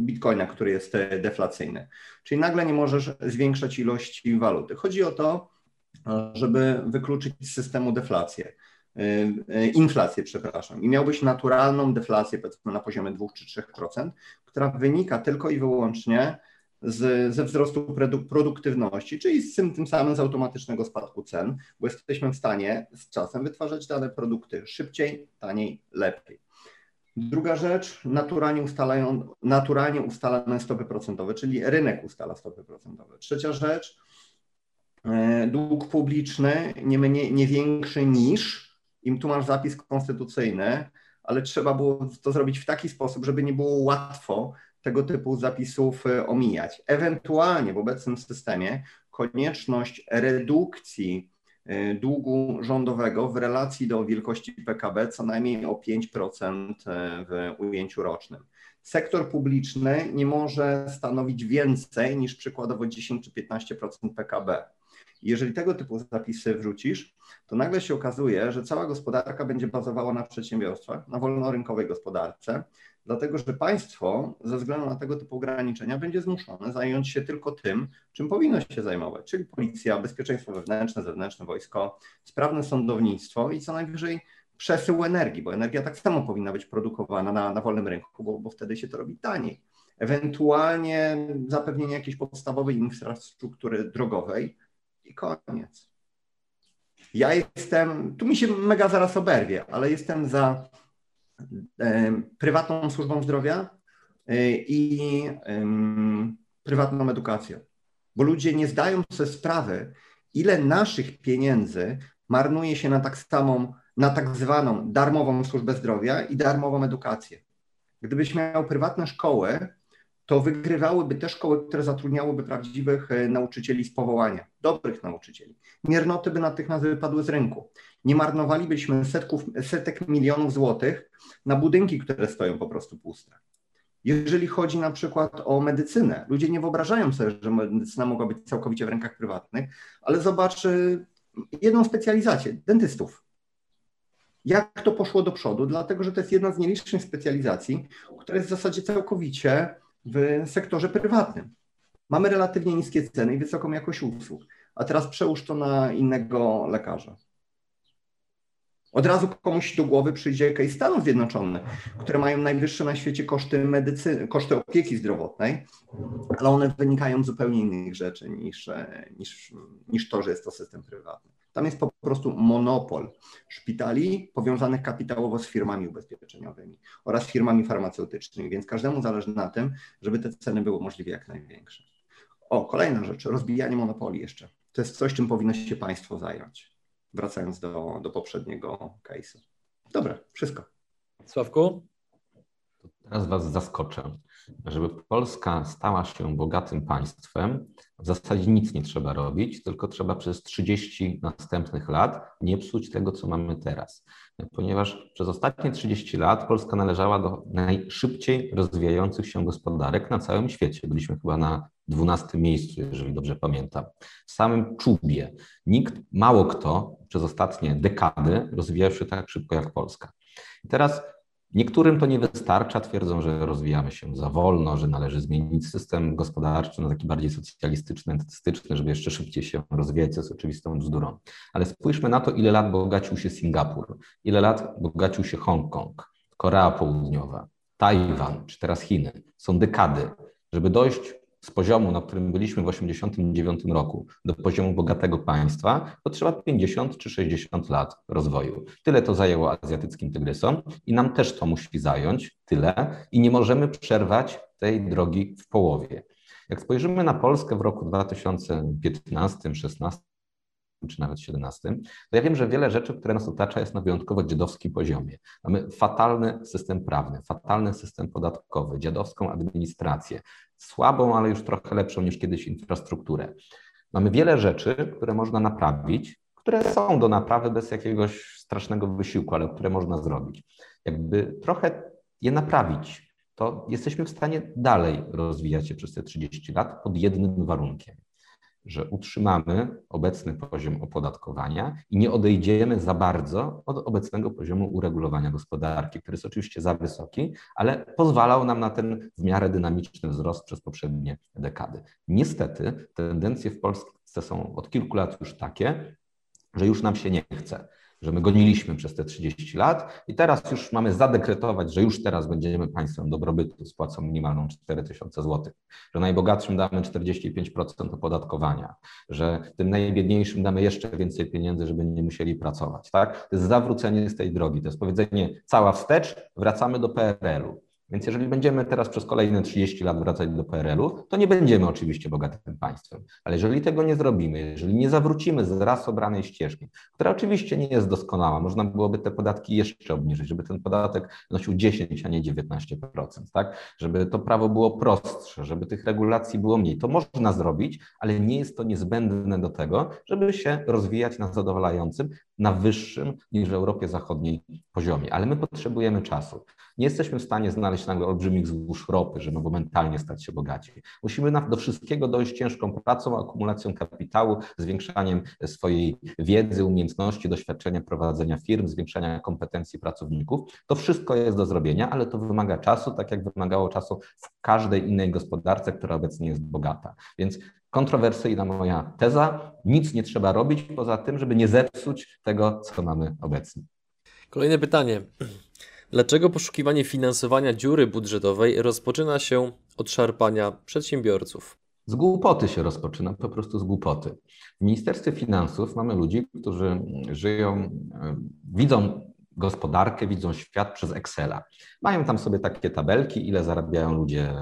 bitcoina, który jest e, deflacyjny. Czyli nagle nie możesz zwiększać ilości waluty. Chodzi o to, żeby wykluczyć z systemu deflację, inflację, przepraszam. I miałbyś naturalną deflację, powiedzmy na poziomie 2 czy 3%, która wynika tylko i wyłącznie z, ze wzrostu produktywności, czyli z tym, tym samym z automatycznego spadku cen, bo jesteśmy w stanie z czasem wytwarzać dane produkty szybciej, taniej, lepiej. Druga rzecz, naturalnie, ustalają, naturalnie ustalane stopy procentowe, czyli rynek ustala stopy procentowe. Trzecia rzecz, e, dług publiczny nie, mniej, nie większy niż, im tu masz zapis konstytucyjny, ale trzeba było to zrobić w taki sposób, żeby nie było łatwo tego typu zapisów e, omijać. Ewentualnie w obecnym systemie konieczność redukcji e, długu rządowego w relacji do wielkości PKB co najmniej o 5% e, w ujęciu rocznym. Sektor publiczny nie może stanowić więcej niż przykładowo 10 czy 15% PKB. Jeżeli tego typu zapisy wrzucisz, to nagle się okazuje, że cała gospodarka będzie bazowała na przedsiębiorstwach, na wolnorynkowej gospodarce, dlatego że państwo ze względu na tego typu ograniczenia będzie zmuszone zająć się tylko tym, czym powinno się zajmować, czyli policja, bezpieczeństwo wewnętrzne, zewnętrzne, wojsko, sprawne sądownictwo i co najwyżej przesył energii, bo energia tak samo powinna być produkowana na, na wolnym rynku, bo, bo wtedy się to robi taniej. Ewentualnie zapewnienie jakiejś podstawowej infrastruktury drogowej i koniec. Ja jestem, tu mi się mega zaraz oberwie, ale jestem za prywatną służbą zdrowia e, i prywatną edukacją. Bo ludzie nie zdają sobie sprawy, ile naszych pieniędzy marnuje się na tak samą, na tak zwaną darmową służbę zdrowia i darmową edukację. Gdybyś miał prywatne szkoły, to wygrywałyby te szkoły, które zatrudniałyby prawdziwych e, nauczycieli z powołania, dobrych nauczycieli. Miernoty by natychmiast wypadły z rynku. Nie marnowalibyśmy setków, setek milionów złotych na budynki, które stoją po prostu puste. Jeżeli chodzi na przykład o medycynę, ludzie nie wyobrażają sobie, że medycyna mogła być całkowicie w rękach prywatnych, ale zobacz jedną specjalizację dentystów. Jak to poszło do przodu? Dlatego, że to jest jedna z nielicznych specjalizacji, która jest w zasadzie całkowicie w sektorze prywatnym. Mamy relatywnie niskie ceny i wysoką jakość usług, a teraz przełóż to na innego lekarza. Od razu komuś do głowy przyjdzie case Stanów Zjednoczonych, które mają najwyższe na świecie koszty medycyny, koszty opieki zdrowotnej, ale one wynikają z zupełnie innych rzeczy niż, niż, niż to, że jest to system prywatny. Tam jest po prostu monopol szpitali powiązanych kapitałowo z firmami ubezpieczeniowymi oraz firmami farmaceutycznymi, więc każdemu zależy na tym, żeby te ceny były możliwie jak największe. O, kolejna rzecz, rozbijanie monopoli jeszcze. To jest coś, czym powinno się państwo zająć, wracając do, do poprzedniego case'u. Dobra, wszystko. Sławku? Teraz Was zaskoczę. Żeby Polska stała się bogatym państwem, w zasadzie nic nie trzeba robić, tylko trzeba przez 30 następnych lat nie psuć tego, co mamy teraz. Ponieważ przez ostatnie 30 lat Polska należała do najszybciej rozwijających się gospodarek na całym świecie. Byliśmy chyba na 12 miejscu, jeżeli dobrze pamiętam. W samym czubie. Nikt, mało kto przez ostatnie dekady rozwijał się tak szybko jak Polska. I teraz Niektórym to nie wystarcza, twierdzą, że rozwijamy się za wolno, że należy zmienić system gospodarczy na taki bardziej socjalistyczny, entystyczny, żeby jeszcze szybciej się rozwijać, co jest oczywistą bzdurą. Ale spójrzmy na to, ile lat bogacił się Singapur, ile lat bogacił się Hongkong, Korea Południowa, Tajwan, czy teraz Chiny. Są dekady. Żeby dojść z poziomu, na którym byliśmy w 1989 roku, do poziomu bogatego państwa, to trzeba 50 czy 60 lat rozwoju. Tyle to zajęło azjatyckim tygrysom i nam też to musi zająć tyle i nie możemy przerwać tej drogi w połowie. Jak spojrzymy na Polskę w roku 2015, 2016, czy nawet 17, to ja wiem, że wiele rzeczy, które nas otacza, jest na wyjątkowo dziadowskim poziomie. Mamy fatalny system prawny, fatalny system podatkowy, dziadowską administrację, słabą, ale już trochę lepszą niż kiedyś infrastrukturę. Mamy wiele rzeczy, które można naprawić, które są do naprawy bez jakiegoś strasznego wysiłku, ale które można zrobić. Jakby trochę je naprawić, to jesteśmy w stanie dalej rozwijać się przez te 30 lat pod jednym warunkiem że utrzymamy obecny poziom opodatkowania i nie odejdziemy za bardzo od obecnego poziomu uregulowania gospodarki, który jest oczywiście za wysoki, ale pozwalał nam na ten w miarę dynamiczny wzrost przez poprzednie dekady. Niestety tendencje w Polsce są od kilku lat już takie, że już nam się nie chce że my goniliśmy przez te 30 lat i teraz już mamy zadekretować, że już teraz będziemy państwem dobrobytu z płacą minimalną 4000 zł, że najbogatszym damy 45% opodatkowania, że tym najbiedniejszym damy jeszcze więcej pieniędzy, żeby nie musieli pracować. Tak? To jest zawrócenie z tej drogi, to jest powiedzenie cała wstecz, wracamy do PRL-u. Więc jeżeli będziemy teraz przez kolejne 30 lat wracać do PRL-u, to nie będziemy oczywiście bogatym państwem. Ale jeżeli tego nie zrobimy, jeżeli nie zawrócimy z raz obranej ścieżki, która oczywiście nie jest doskonała, można byłoby te podatki jeszcze obniżyć, żeby ten podatek nosił 10, a nie 19%, tak? Żeby to prawo było prostsze, żeby tych regulacji było mniej. To można zrobić, ale nie jest to niezbędne do tego, żeby się rozwijać na zadowalającym, na wyższym niż w Europie Zachodniej poziomie. Ale my potrzebujemy czasu. Nie jesteśmy w stanie znaleźć nagle olbrzymich złóż ropy, żeby momentalnie stać się bogaci. Musimy do wszystkiego dojść ciężką pracą, akumulacją kapitału, zwiększaniem swojej wiedzy, umiejętności, doświadczenia prowadzenia firm, zwiększania kompetencji pracowników. To wszystko jest do zrobienia, ale to wymaga czasu, tak jak wymagało czasu w każdej innej gospodarce, która obecnie jest bogata. Więc kontrowersyjna moja teza. Nic nie trzeba robić poza tym, żeby nie zepsuć tego, co mamy obecnie. Kolejne pytanie. Dlaczego poszukiwanie finansowania dziury budżetowej rozpoczyna się od szarpania przedsiębiorców? Z głupoty się rozpoczyna, po prostu z głupoty. W Ministerstwie Finansów mamy ludzi, którzy żyją, e, widzą gospodarkę, widzą świat przez Excela. Mają tam sobie takie tabelki, ile zarabiają ludzie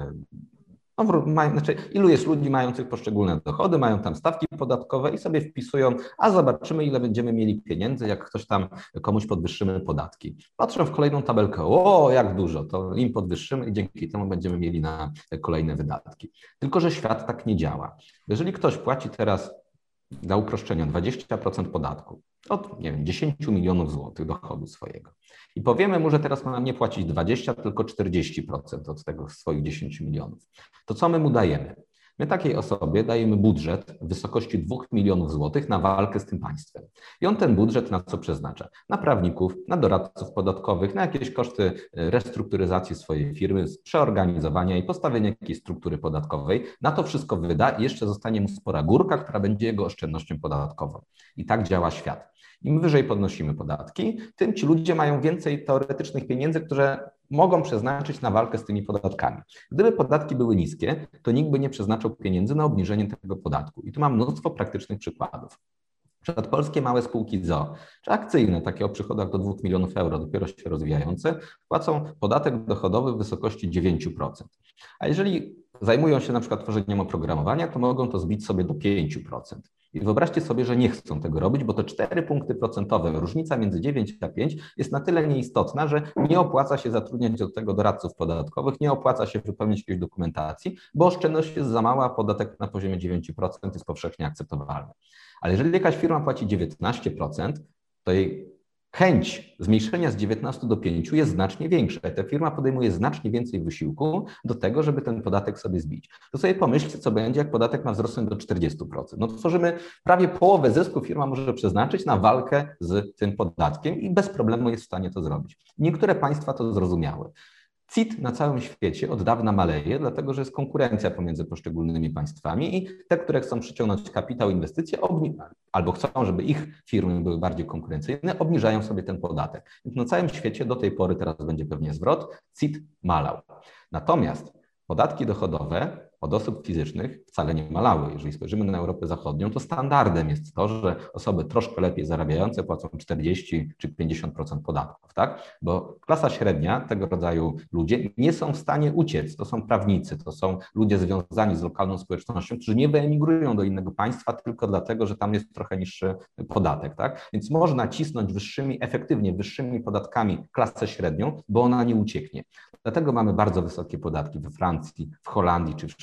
No, mają, znaczy, ilu jest ludzi mających poszczególne dochody, mają tam stawki podatkowe i sobie wpisują, a zobaczymy, ile będziemy mieli pieniędzy, jak ktoś tam komuś podwyższymy podatki. Patrzą w kolejną tabelkę, o, jak dużo, to im podwyższymy i dzięki temu będziemy mieli na kolejne wydatki. Tylko, że świat tak nie działa. Jeżeli ktoś płaci teraz dla uproszczenia 20% podatku od, nie wiem, 10 milionów złotych dochodu swojego i powiemy mu, że teraz ma nie płacić 20, tylko 40% od tego swoich 10 milionów, to co my mu dajemy? My takiej osobie dajemy budżet w wysokości 2 milionów złotych na walkę z tym państwem. I on ten budżet na co przeznacza? Na prawników, na doradców podatkowych, na jakieś koszty e, restrukturyzacji swojej firmy, przeorganizowania i postawienia jakiejś struktury podatkowej. Na to wszystko wyda i jeszcze zostanie mu spora górka, która będzie jego oszczędnością podatkową. I tak działa świat. Im wyżej podnosimy podatki, tym ci ludzie mają więcej teoretycznych pieniędzy, które mogą przeznaczyć na walkę z tymi podatkami. Gdyby podatki były niskie, to nikt by nie przeznaczył pieniędzy na obniżenie tego podatku. I tu mam mnóstwo praktycznych przykładów. Przykład polskie małe spółki ZO, czy akcyjne, takie o przychodach do 2 milionów euro, dopiero się rozwijające, płacą podatek dochodowy w wysokości 9%. A jeżeli zajmują się na przykład tworzeniem oprogramowania, to mogą to zbić sobie do 5%. I wyobraźcie sobie, że nie chcą tego robić, bo to 4 punkty procentowe, różnica między 9 a 5 jest na tyle nieistotna, że nie opłaca się zatrudniać do tego doradców podatkowych, nie opłaca się wypełnić jakiejś dokumentacji, bo oszczędność jest za mała, podatek na poziomie 9% jest powszechnie akceptowalny. Ale jeżeli jakaś firma płaci 19%, to jej chęć zmniejszenia z 19 do 5 jest znacznie większa. Ta firma podejmuje znacznie więcej wysiłku do tego, żeby ten podatek sobie zbić. To sobie pomyślcie, co będzie, jak podatek ma wzrosnąć do 40%. No tworzymy prawie połowę zysku firma może przeznaczyć na walkę z tym podatkiem i bez problemu jest w stanie to zrobić. Niektóre państwa to zrozumiały. CIT na całym świecie od dawna maleje, dlatego że jest konkurencja pomiędzy poszczególnymi państwami i te, które chcą przyciągnąć kapitał, inwestycje, albo chcą, żeby ich firmy były bardziej konkurencyjne, obniżają sobie ten podatek. Więc na całym świecie do tej pory teraz będzie pewnie zwrot, CIT malał. Natomiast podatki dochodowe od osób fizycznych wcale nie malały. Jeżeli spojrzymy na Europę Zachodnią, to standardem jest to, że osoby troszkę lepiej zarabiające płacą 40 czy 50% podatków, tak? Bo klasa średnia, tego rodzaju ludzie nie są w stanie uciec. To są prawnicy, to są ludzie związani z lokalną społecznością, którzy nie wyemigrują do innego państwa tylko dlatego, że tam jest trochę niższy podatek, tak? Więc można cisnąć wyższymi, efektywnie wyższymi podatkami klasę średnią, bo ona nie ucieknie. Dlatego mamy bardzo wysokie podatki we Francji, w Holandii czy w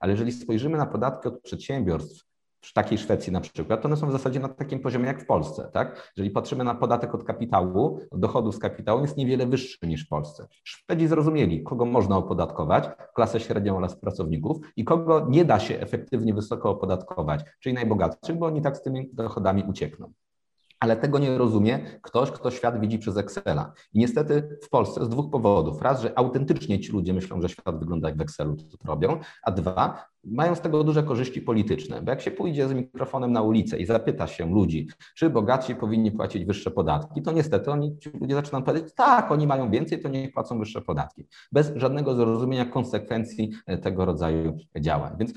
ale jeżeli spojrzymy na podatki od przedsiębiorstw, w takiej Szwecji na przykład, to one są w zasadzie na takim poziomie jak w Polsce. Tak? Jeżeli patrzymy na podatek od kapitału, od dochodu z kapitału, jest niewiele wyższy niż w Polsce. Szwedzi zrozumieli, kogo można opodatkować, klasę średnią oraz pracowników i kogo nie da się efektywnie wysoko opodatkować, czyli najbogatszych, bo oni tak z tymi dochodami uciekną ale tego nie rozumie ktoś, kto świat widzi przez Excela. I niestety w Polsce z dwóch powodów. Raz, że autentycznie ci ludzie myślą, że świat wygląda jak w Excelu, to, to robią, a dwa, mają z tego duże korzyści polityczne. Bo jak się pójdzie z mikrofonem na ulicę i zapyta się ludzi, czy bogatsi powinni płacić wyższe podatki, to niestety oni, ci ludzie zaczynają powiedzieć, tak, oni mają więcej, to niech płacą wyższe podatki. Bez żadnego zrozumienia konsekwencji tego rodzaju działań. Więc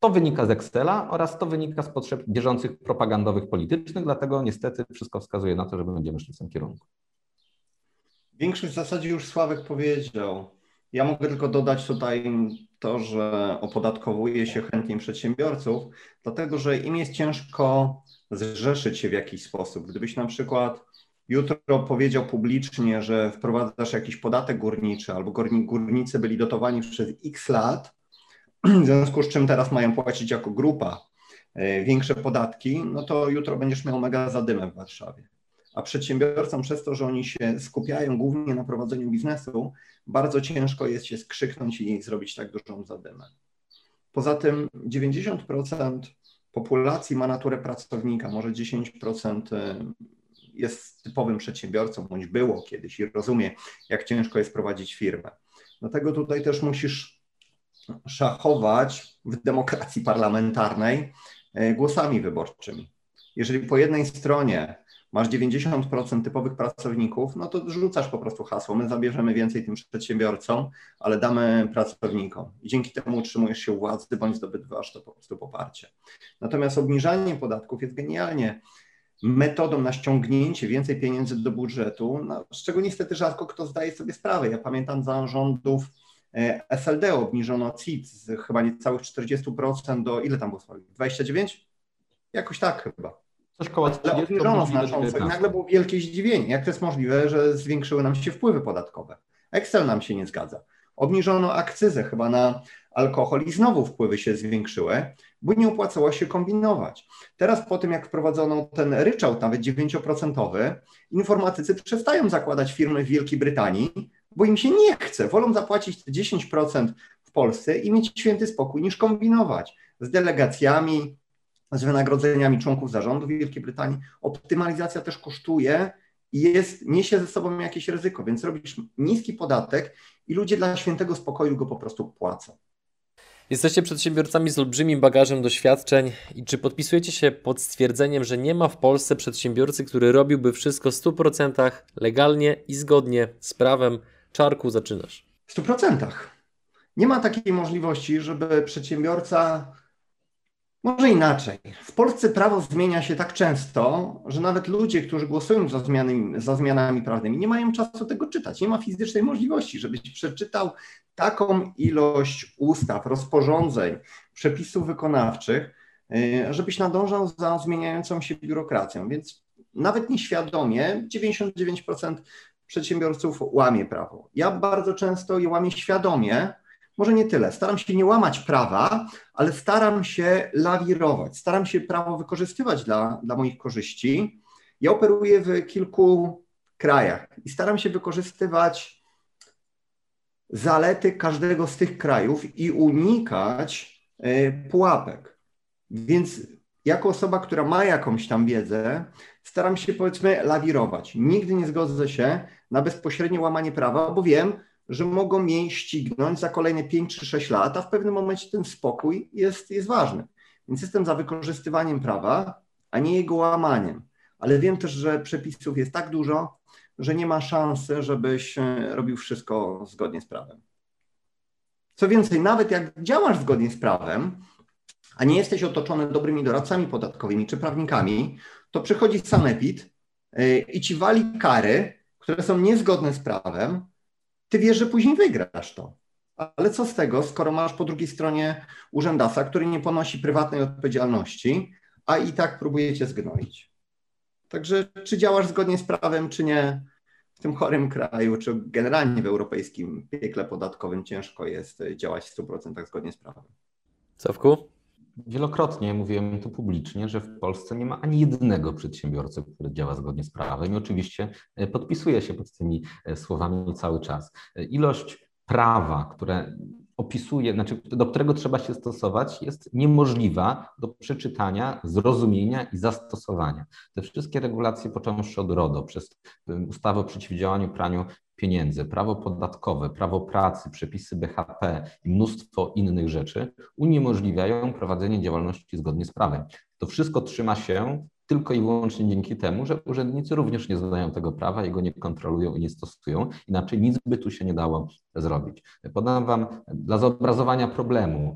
to wynika z Excela oraz to wynika z potrzeb bieżących propagandowych, politycznych, dlatego niestety wszystko wskazuje na to, że będziemy szli w tym kierunku. Większość w zasadzie już Sławek powiedział. Ja mogę tylko dodać tutaj to, że opodatkowuje się chętnie przedsiębiorców, dlatego że im jest ciężko zrzeszyć się w jakiś sposób. Gdybyś na przykład jutro powiedział publicznie, że wprowadzasz jakiś podatek górniczy albo górnicy byli dotowani przez x lat, w związku z czym teraz mają płacić jako grupa e, większe podatki, no to jutro będziesz miał mega zadymę w Warszawie. A przedsiębiorcom przez to, że oni się skupiają głównie na prowadzeniu biznesu, bardzo ciężko jest się skrzyknąć i zrobić tak dużą zadymę. Poza tym 90% populacji ma naturę pracownika, może 10% e, jest typowym przedsiębiorcą, bądź było kiedyś i rozumie, jak ciężko jest prowadzić firmę. Dlatego tutaj też musisz szachować w demokracji parlamentarnej e, głosami wyborczymi. Jeżeli po jednej stronie masz 90% typowych pracowników, no to rzucasz po prostu hasło, my zabierzemy więcej tym przedsiębiorcom, ale damy pracownikom. I dzięki temu utrzymujesz się u władzy, bądź zdobywasz to po prostu poparcie. Natomiast obniżanie podatków jest genialnie metodą na ściągnięcie więcej pieniędzy do budżetu, no, z czego niestety rzadko kto zdaje sobie sprawę. Ja pamiętam za rządów SLD obniżono CIT z chyba niecałych 40% do ile tam było? 29? Jakoś tak chyba. Coś koło 30, Ale obniżono znacząco i nagle było wielkie zdziwienie. Jak to jest możliwe, że zwiększyły nam się wpływy podatkowe? Excel nam się nie zgadza. Obniżono akcyzę chyba na alkohol i znowu wpływy się zwiększyły, bo nie opłacało się kombinować. Teraz po tym, jak wprowadzono ten ryczałt, nawet 9%, informatycy przestają zakładać firmy w Wielkiej Brytanii, bo im się nie chce. Wolą zapłacić te 10% w Polsce i mieć święty spokój, niż kombinować z delegacjami, z wynagrodzeniami członków zarządu Wielkiej Brytanii. Optymalizacja też kosztuje i jest, niesie ze sobą jakieś ryzyko, więc robisz niski podatek i ludzie dla świętego spokoju go po prostu płacą. Jesteście przedsiębiorcami z olbrzymim bagażem doświadczeń i czy podpisujecie się pod stwierdzeniem, że nie ma w Polsce przedsiębiorcy, który robiłby wszystko w 100% legalnie i zgodnie z prawem? Czarku, zaczynasz. W 100%. Nie ma takiej możliwości, żeby przedsiębiorca może inaczej. W Polsce prawo zmienia się tak często, że nawet ludzie, którzy głosują za, za zmianami prawnymi, nie mają czasu tego czytać. Nie ma fizycznej możliwości, żebyś przeczytał taką ilość ustaw, rozporządzeń, przepisów wykonawczych, y, żebyś nadążał za zmieniającą się biurokracją. Więc nawet nieświadomie 99% przedsiębiorców łamie prawo. Ja bardzo często je łamię świadomie, może nie tyle. Staram się nie łamać prawa, ale staram się lawirować, staram się prawo wykorzystywać dla, dla moich korzyści. Ja operuję w kilku krajach i staram się wykorzystywać zalety każdego z tych krajów i unikać e, pułapek. Więc jako osoba, która ma jakąś tam wiedzę, staram się powiedzmy lawirować. Nigdy nie zgodzę się na bezpośrednie łamanie prawa, bo wiem, że mogą mnie ścignąć za kolejne 5 czy 6 lat, a w pewnym momencie ten spokój jest, jest ważny. Więc jestem za wykorzystywaniem prawa, a nie jego łamaniem. Ale wiem też, że przepisów jest tak dużo, że nie ma szansy, żebyś e, robił wszystko zgodnie z prawem. Co więcej, nawet jak działasz zgodnie z prawem, a nie jesteś otoczony dobrymi doradcami podatkowymi czy prawnikami, to przychodzi sanepid e, i ci wali kary, które są niezgodne z prawem, ty wiesz, że później wygrasz to. Ale co z tego, skoro masz po drugiej stronie urzędasa, który nie ponosi prywatnej odpowiedzialności, a i tak próbuje cię zgnoić. Także czy działasz zgodnie z prawem, czy nie, w tym chorym kraju, czy generalnie w europejskim piekle podatkowym ciężko jest działać w 100% zgodnie z prawem. Sawku? Wielokrotnie mówiłem tu publicznie, że w Polsce nie ma ani jednego przedsiębiorcy, który działa zgodnie z prawem i oczywiście e, podpisuję się pod tymi e, słowami cały czas. E, ilość prawa, które opisuje, znaczy do którego trzeba się stosować, jest niemożliwa do przeczytania, zrozumienia i zastosowania. Te wszystkie regulacje, począwszy od RODO, przez ustawę o przeciwdziałaniu praniu pieniędzy, prawo podatkowe, prawo pracy, przepisy BHP i mnóstwo innych rzeczy uniemożliwiają prowadzenie działalności zgodnie z prawem. To wszystko trzyma się tylko i wyłącznie dzięki temu, że urzędnicy również nie znają tego prawa, jego nie kontrolują i nie stosują. Inaczej nic by tu się nie dało zrobić. Podam Wam dla zobrazowania problemu,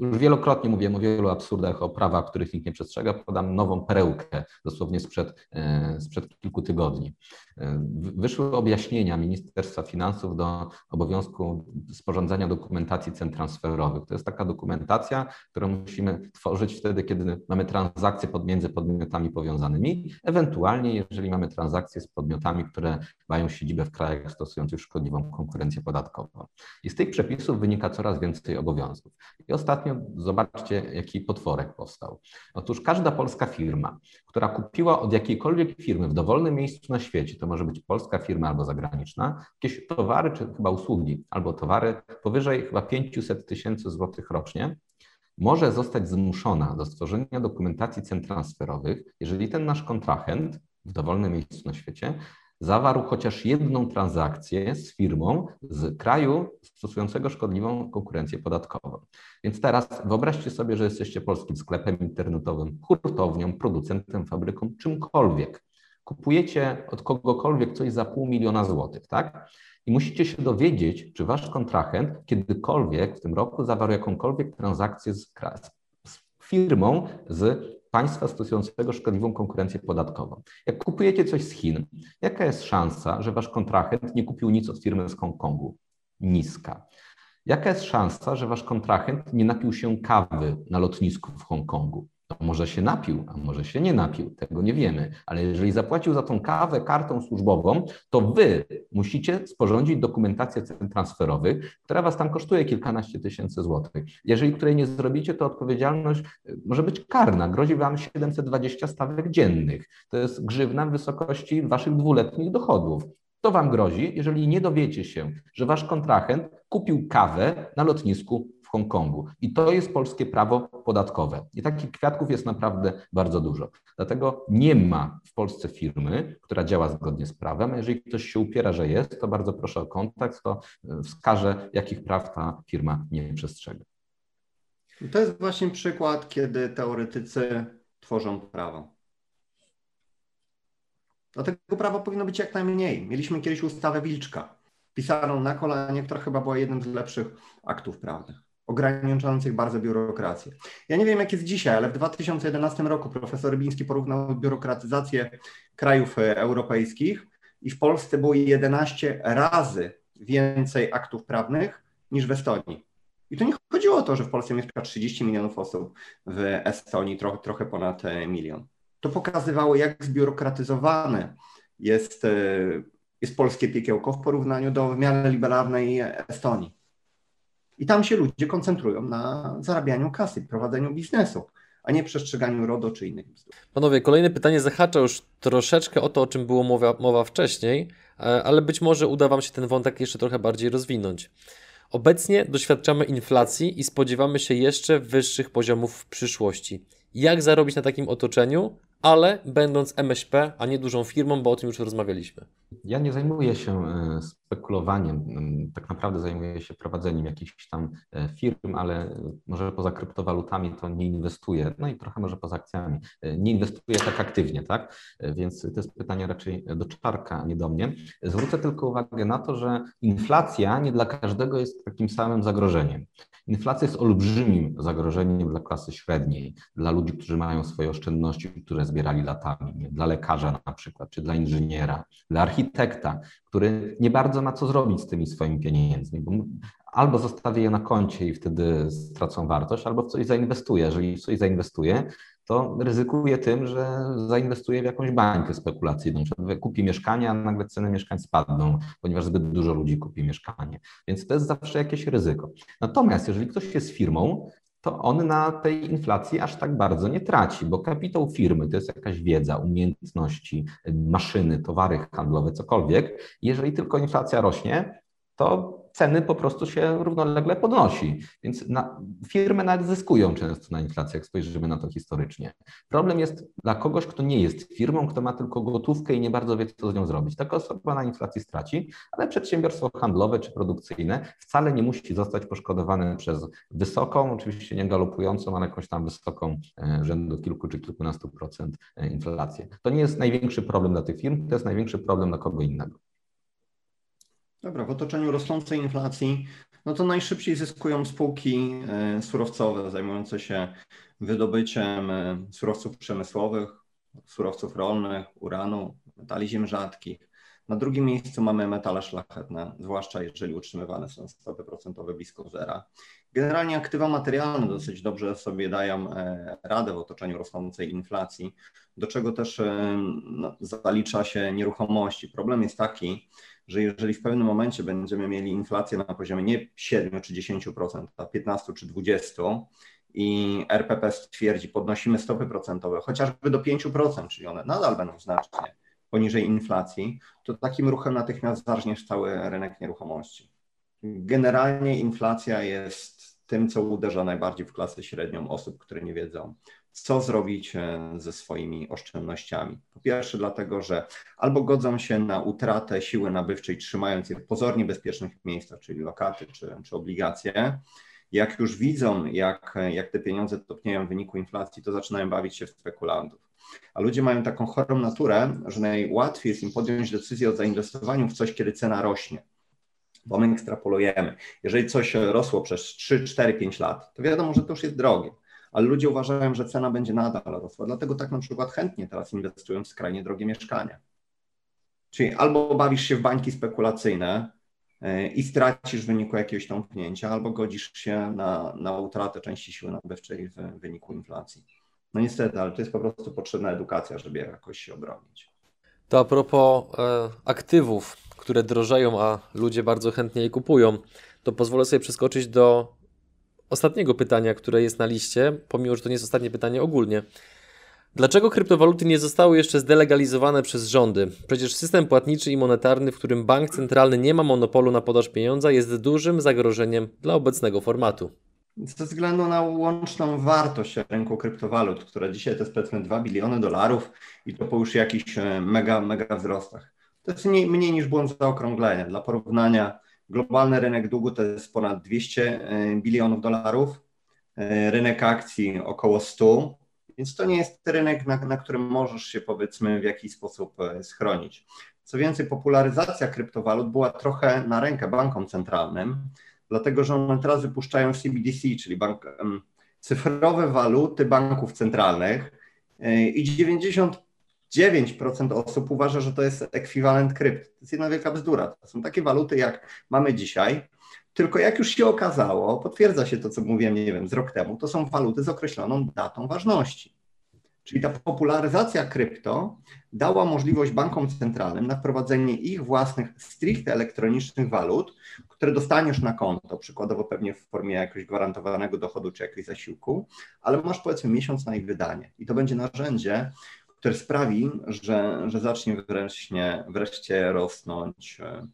już wielokrotnie mówiłem o wielu absurdach, o prawach, których nikt nie przestrzega, podam nową perełkę, dosłownie sprzed, e, sprzed kilku tygodni. E, wyszły objaśnienia Ministerstwa Finansów do obowiązku sporządzania dokumentacji cen transferowych. To jest taka dokumentacja, którą musimy tworzyć wtedy, kiedy mamy transakcje pomiędzy podmiotami powiązanymi, ewentualnie jeżeli mamy transakcje z podmiotami, które mają siedzibę w krajach stosujących szkodliwą konkurencję podatkową. I z tych przepisów wynika coraz więcej obowiązków. I ostatnio zobaczcie, jaki potworek powstał. Otóż każda polska firma, która kupiła od jakiejkolwiek firmy w dowolnym miejscu na świecie, to może być polska firma albo zagraniczna, jakieś towary czy chyba usługi, albo towary powyżej chyba 500 tysięcy złotych rocznie, może zostać zmuszona do stworzenia dokumentacji cen transferowych, jeżeli ten nasz kontrahent w dowolnym miejscu na świecie zawarł chociaż jedną transakcję z firmą z kraju stosującego szkodliwą konkurencję podatkową. Więc teraz wyobraźcie sobie, że jesteście polskim sklepem internetowym, hurtownią, producentem, fabryką, czymkolwiek. Kupujecie od kogokolwiek coś za pół miliona złotych, tak? I musicie się dowiedzieć, czy wasz kontrahent kiedykolwiek w tym roku zawarł jakąkolwiek transakcję z, z firmą z państwa stosującego szkodliwą konkurencję podatkową. Jak kupujecie coś z Chin, jaka jest szansa, że wasz kontrahent nie kupił nic od firmy z Hongkongu? niska. Jaka jest szansa, że wasz kontrahent nie napił się kawy na lotnisku w Hongkongu? To może się napił, a może się nie napił, tego nie wiemy. Ale jeżeli zapłacił za tą kawę kartą służbową, to wy musicie sporządzić dokumentację cen transferowych, która was tam kosztuje kilkanaście tysięcy złotych. Jeżeli której nie zrobicie, to odpowiedzialność y, może być karna. Grozi wam 720 stawek dziennych. To jest grzywna w wysokości waszych dwuletnich dochodów. To wam grozi, jeżeli nie dowiecie się, że wasz kontrahent kupił kawę na lotnisku Hongkongu. I to jest polskie prawo podatkowe. I takich kwiatków jest naprawdę bardzo dużo. Dlatego nie ma w Polsce firmy, która działa zgodnie z prawem. Jeżeli ktoś się upiera, że jest, to bardzo proszę o kontakt, to e, wskaże, jakich praw ta firma nie przestrzega. To jest właśnie przykład, kiedy teoretycy tworzą prawo. Dlatego prawa powinno być jak najmniej. Mieliśmy kiedyś ustawę Wilczka, pisaną na kolanie, która chyba była jednym z lepszych aktów prawnych ograniczających bardzo biurokrację. Ja nie wiem, jak jest dzisiaj, ale w 2011 roku profesor Rybiński porównał biurokratyzację krajów e, europejskich i w Polsce było 11 razy więcej aktów prawnych niż w Estonii. I to nie chodziło o to, że w Polsce mieszka 30 milionów osób, w Estonii trochę, trochę ponad e, milion. To pokazywało, jak zbiurokratyzowane jest, e, jest polskie piekiełko w porównaniu do w miarę liberalnej Estonii. I tam się ludzie koncentrują na zarabianiu kasy, prowadzeniu biznesu, a nie przestrzeganiu RODO czy innych bzdur. Panowie, kolejne pytanie zahacza już troszeczkę o to, o czym było mowa, mowa wcześniej, e, ale być może uda Wam się ten wątek jeszcze trochę bardziej rozwinąć. Obecnie doświadczamy inflacji i spodziewamy się jeszcze wyższych poziomów w przyszłości. Jak zarobić na takim otoczeniu, ale będąc MŚP, a nie dużą firmą, bo o tym już rozmawialiśmy. Ja nie zajmuję się e, spekulowaniem, tak naprawdę zajmuję się prowadzeniem jakichś tam e, firm, ale może poza kryptowalutami to nie inwestuję, no i trochę może poza akcjami. E, nie inwestuję tak aktywnie, tak? Więc to jest pytanie raczej do Czarka, nie do mnie. Zwrócę tylko uwagę na to, że inflacja nie dla każdego jest takim samym zagrożeniem. Inflacja jest olbrzymim zagrożeniem dla klasy średniej, dla ludzi, którzy mają swoje oszczędności, które zbierali latami, dla lekarza na przykład, czy dla inżyniera, dla architekta, który nie bardzo ma co zrobić z tymi swoimi pieniędzmi, bo albo zostawię je na koncie i wtedy stracą wartość, albo w coś zainwestuje. Jeżeli w coś zainwestuje, to ryzykuje tym, że zainwestuje w jakąś bańkę spekulacyjną. Kupi mieszkanie, a nagle ceny mieszkań spadną, ponieważ zbyt dużo ludzi kupi mieszkanie. Więc to jest zawsze jakieś ryzyko. Natomiast jeżeli ktoś jest firmą, to on na tej inflacji aż tak bardzo nie traci, bo kapitał firmy to jest jakaś wiedza, umiejętności, maszyny, towary handlowe, cokolwiek. Jeżeli tylko inflacja rośnie, to ceny po prostu się równolegle podnosi. Więc na, firmy nawet zyskują często na inflacji, jak spojrzymy na to historycznie. Problem jest dla kogoś, kto nie jest firmą, kto ma tylko gotówkę i nie bardzo wie, co z nią zrobić. Taka osoba na inflacji straci, ale przedsiębiorstwo handlowe czy produkcyjne wcale nie musi zostać poszkodowane przez wysoką, oczywiście nie galopującą, ale jakąś tam wysoką e, rzędu kilku czy kilkunastu procent e, inflację. To nie jest największy problem dla tych firm, to jest największy problem dla kogo innego. Dobra, w otoczeniu rosnącej inflacji, no to najszybciej zyskują spółki e, surowcowe zajmujące się wydobyciem e, surowców przemysłowych, surowców rolnych, uranu, metali ziem rzadkich. Na drugim miejscu mamy metale szlachetne, zwłaszcza jeżeli utrzymywane są stopy procentowe blisko zera. Generalnie aktywa materialne dosyć dobrze sobie dają e, radę w otoczeniu rosnącej inflacji, do czego też no, zalicza się nieruchomości. Problem jest taki, że jeżeli w pewnym momencie będziemy mieli inflację na poziomie nie 7 czy 10%, a 15 czy 20%, i RPP stwierdzi, podnosimy stopy procentowe chociażby do 5%, czyli one nadal będą znacznie poniżej inflacji, to takim ruchem natychmiast zarżnie cały rynek nieruchomości. Generalnie inflacja jest tym, co uderza najbardziej w klasę średnią osób, które nie wiedzą, co zrobić ze swoimi oszczędnościami. Po pierwsze, dlatego, że albo godzą się na utratę siły nabywczej, trzymając je w pozornie bezpiecznych miejscach, czyli lokaty czy, czy obligacje. Jak już widzą, jak, jak te pieniądze topnieją w wyniku inflacji, to zaczynają bawić się w spekulantów. A ludzie mają taką chorą naturę, że najłatwiej jest im podjąć decyzję o zainwestowaniu w coś, kiedy cena rośnie bo my ekstrapolujemy. Jeżeli coś rosło przez 3, 4, 5 lat, to wiadomo, że to już jest drogie ale ludzie uważają, że cena będzie nadal rosła. Dlatego tak na przykład chętnie teraz inwestują w skrajnie drogie mieszkania. Czyli albo bawisz się w bańki spekulacyjne, i stracisz w wyniku jakiegoś tąpnięcia, albo godzisz się na, na utratę części siły nabywczej w wyniku inflacji. No niestety, ale to jest po prostu potrzebna edukacja, żeby jakoś się obronić. To a propos e, aktywów, które drożeją, a ludzie bardzo chętnie je kupują, to pozwolę sobie przeskoczyć do ostatniego pytania, które jest na liście, pomimo że to nie jest ostatnie pytanie ogólnie. Dlaczego kryptowaluty nie zostały jeszcze zdelegalizowane przez rządy? Przecież system płatniczy i monetarny, w którym bank centralny nie ma monopolu na podaż pieniądza, jest dużym zagrożeniem dla obecnego formatu. Ze względu na łączną wartość rynku kryptowalut, która dzisiaj to jest powiedzmy 2 biliony dolarów i to po już jakichś e, mega, mega wzrostach. To jest mniej, mniej niż błąd zaokrąglenia. Dla porównania, Globalny rynek długu to jest ponad 200 e, bilionów dolarów, e, rynek akcji około 100, więc to nie jest rynek, na, na którym możesz się powiedzmy w jakiś sposób e, schronić. Co więcej, popularyzacja kryptowalut była trochę na rękę bankom centralnym, dlatego że one teraz wypuszczają CBDC, czyli bank, cyfrowe waluty banków centralnych i 90 9% osób uważa, że to jest ekwiwalent krypt. To jest jedna wielka bzdura. To są takie waluty, jak mamy dzisiaj, tylko jak już się okazało, potwierdza się to, co mówiłem, nie wiem, z rok temu, to są waluty z określoną datą ważności. Czyli ta popularyzacja krypto dała możliwość bankom centralnym na wprowadzenie ich własnych stricte elektronicznych walut, które dostaniesz na konto, przykładowo pewnie w formie jakiegoś gwarantowanego dochodu czy jakiegoś zasiłku, ale masz powiedzmy miesiąc na ich wydanie. I to będzie narzędzie, które sprawi, że, że zacznie wreszcie, wreszcie rosnąć e,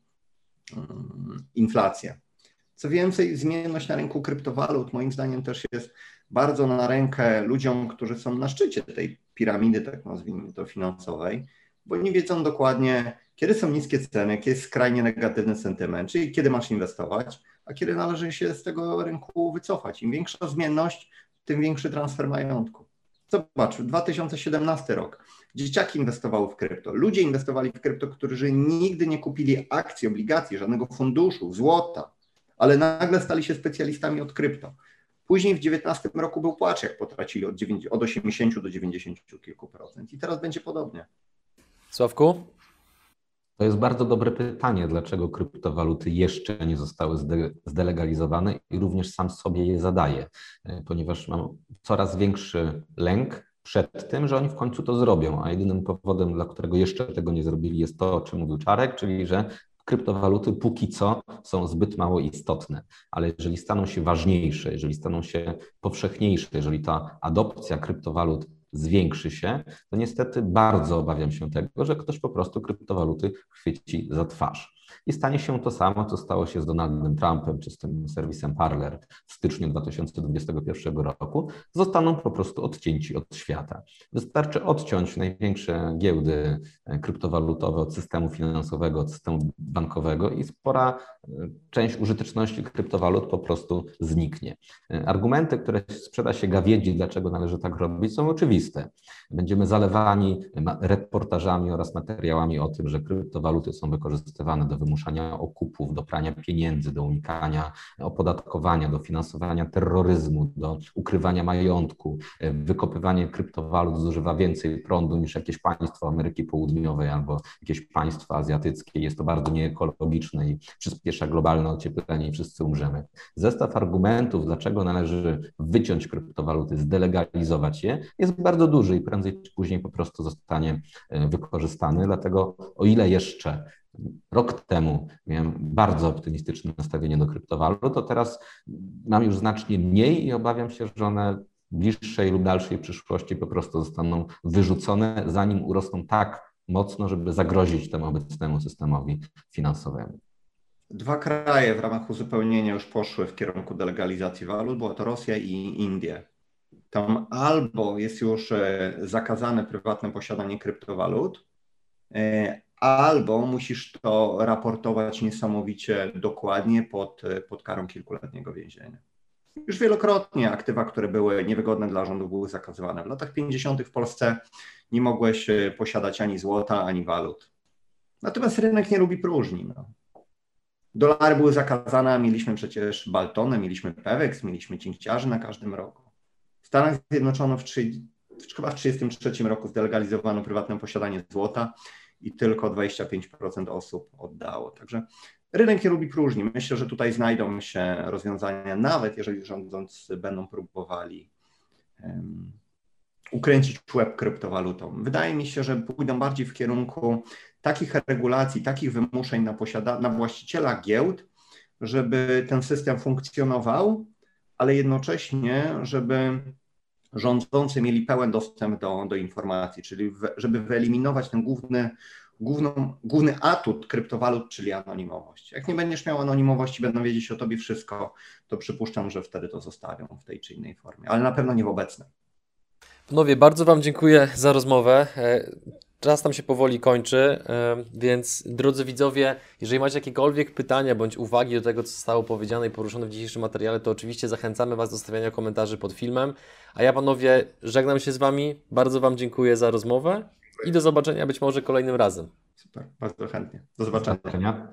mm, inflacja. Co więcej, zmienność na rynku kryptowalut moim zdaniem też jest bardzo na rękę ludziom, którzy są na szczycie tej piramidy, tak nazwijmy to, finansowej, bo nie wiedzą dokładnie, kiedy są niskie ceny, kiedy jest skrajnie negatywny sentyment, czyli kiedy masz inwestować, a kiedy należy się z tego rynku wycofać. Im większa zmienność, tym większy transfer majątku. Zobacz, 2017 rok. Dzieciaki inwestowały w krypto. Ludzie inwestowali w krypto, którzy nigdy nie kupili akcji, obligacji, żadnego funduszu, złota, ale nagle stali się specjalistami od krypto. Później w 2019 roku był płacz, jak potracili od, 90, od 80 do 90 kilku procent. I teraz będzie podobnie. Sławku? To jest bardzo dobre pytanie, dlaczego kryptowaluty jeszcze nie zostały zdelegalizowane i również sam sobie je zadaję, e, ponieważ mam coraz większy lęk przed tym, że oni w końcu to zrobią, a jedynym powodem, dla którego jeszcze tego nie zrobili, jest to, o czym mówił Czarek, czyli że kryptowaluty póki co są zbyt mało istotne, ale jeżeli staną się ważniejsze, jeżeli staną się powszechniejsze, jeżeli ta adopcja kryptowalut zwiększy się, to niestety bardzo obawiam się tego, że ktoś po prostu kryptowaluty chwyci za twarz. I stanie się to samo, co stało się z Donaldem Trumpem czy z tym serwisem Parler w styczniu 2021 roku. Zostaną po prostu odcięci od świata. Wystarczy odciąć największe giełdy e, kryptowalutowe od systemu finansowego, od systemu bankowego i spora e, część użyteczności kryptowalut po prostu zniknie. E, argumenty, które sprzeda się gawiedzi, dlaczego należy tak robić, są oczywiste. Będziemy zalewani reportażami oraz materiałami o tym, że kryptowaluty są wykorzystywane do wymuszania okupów, do prania pieniędzy, do unikania opodatkowania, do finansowania terroryzmu, do ukrywania majątku. Wykopywanie kryptowalut zużywa więcej prądu niż jakieś państwo Ameryki Południowej albo jakieś państwo azjatyckie. Jest to bardzo nieekologiczne i przyspiesza globalne ocieplenie i wszyscy umrzemy. Zestaw argumentów, dlaczego należy wyciąć kryptowaluty, zdelegalizować je, jest bardzo duży i prędzej czy później po prostu zostanie e, wykorzystany. Dlatego o ile jeszcze rok temu miałem bardzo optymistyczne nastawienie do kryptowalut, to teraz mam już znacznie mniej i obawiam się, że one bliższej lub dalszej przyszłości po prostu zostaną wyrzucone, zanim urosną tak mocno, żeby zagrozić temu obecnemu systemowi finansowemu. Dwa kraje w ramach uzupełnienia już poszły w kierunku delegalizacji walut, była to Rosja i Indie. Tam albo jest już e, zakazane prywatne posiadanie kryptowalut, e, albo musisz to raportować niesamowicie dokładnie pod, pod karą kilkuletniego więzienia. Już wielokrotnie aktywa, które były niewygodne dla rządu, były zakazywane. W latach 50. w Polsce nie mogłeś e, posiadać ani złota, ani walut. Natomiast rynek nie lubi próżni. No. Dolary były zakazane, mieliśmy przecież Baltonę, mieliśmy Pewex, mieliśmy cinkciarzy na każdym roku. W Stanach Zjednoczonych w, 3, chyba w 1933 roku zdelegalizowano prywatne posiadanie złota i tylko 25% osób oddało. Także rynek nie lubi próżni. Myślę, że tutaj znajdą się rozwiązania, nawet jeżeli rządzący będą próbowali um, ukręcić łeb kryptowalutom. Wydaje mi się, że pójdą bardziej w kierunku takich regulacji, takich wymuszeń na, posiada- na właściciela giełd, żeby ten system funkcjonował, ale jednocześnie, żeby rządzący mieli pełen dostęp do, do informacji, czyli w, żeby wyeliminować ten główny, główną, główny atut kryptowalut, czyli anonimowość. Jak nie będziesz miał anonimowości, będą wiedzieć o tobie wszystko, to przypuszczam, że wtedy to zostawią w tej czy innej formie, ale na pewno nie w obecnej. Panowie, bardzo Wam dziękuję za rozmowę. Czas nam się powoli kończy, więc drodzy widzowie, jeżeli macie jakiekolwiek pytania bądź uwagi do tego, co zostało powiedziane i poruszone w dzisiejszym materiale, to oczywiście zachęcamy Was do stawiania komentarzy pod filmem. A ja, panowie, żegnam się z Wami. Bardzo Wam dziękuję za rozmowę i do zobaczenia być może kolejnym razem. Super, bardzo chętnie. Do zobaczenia. Do zobaczenia.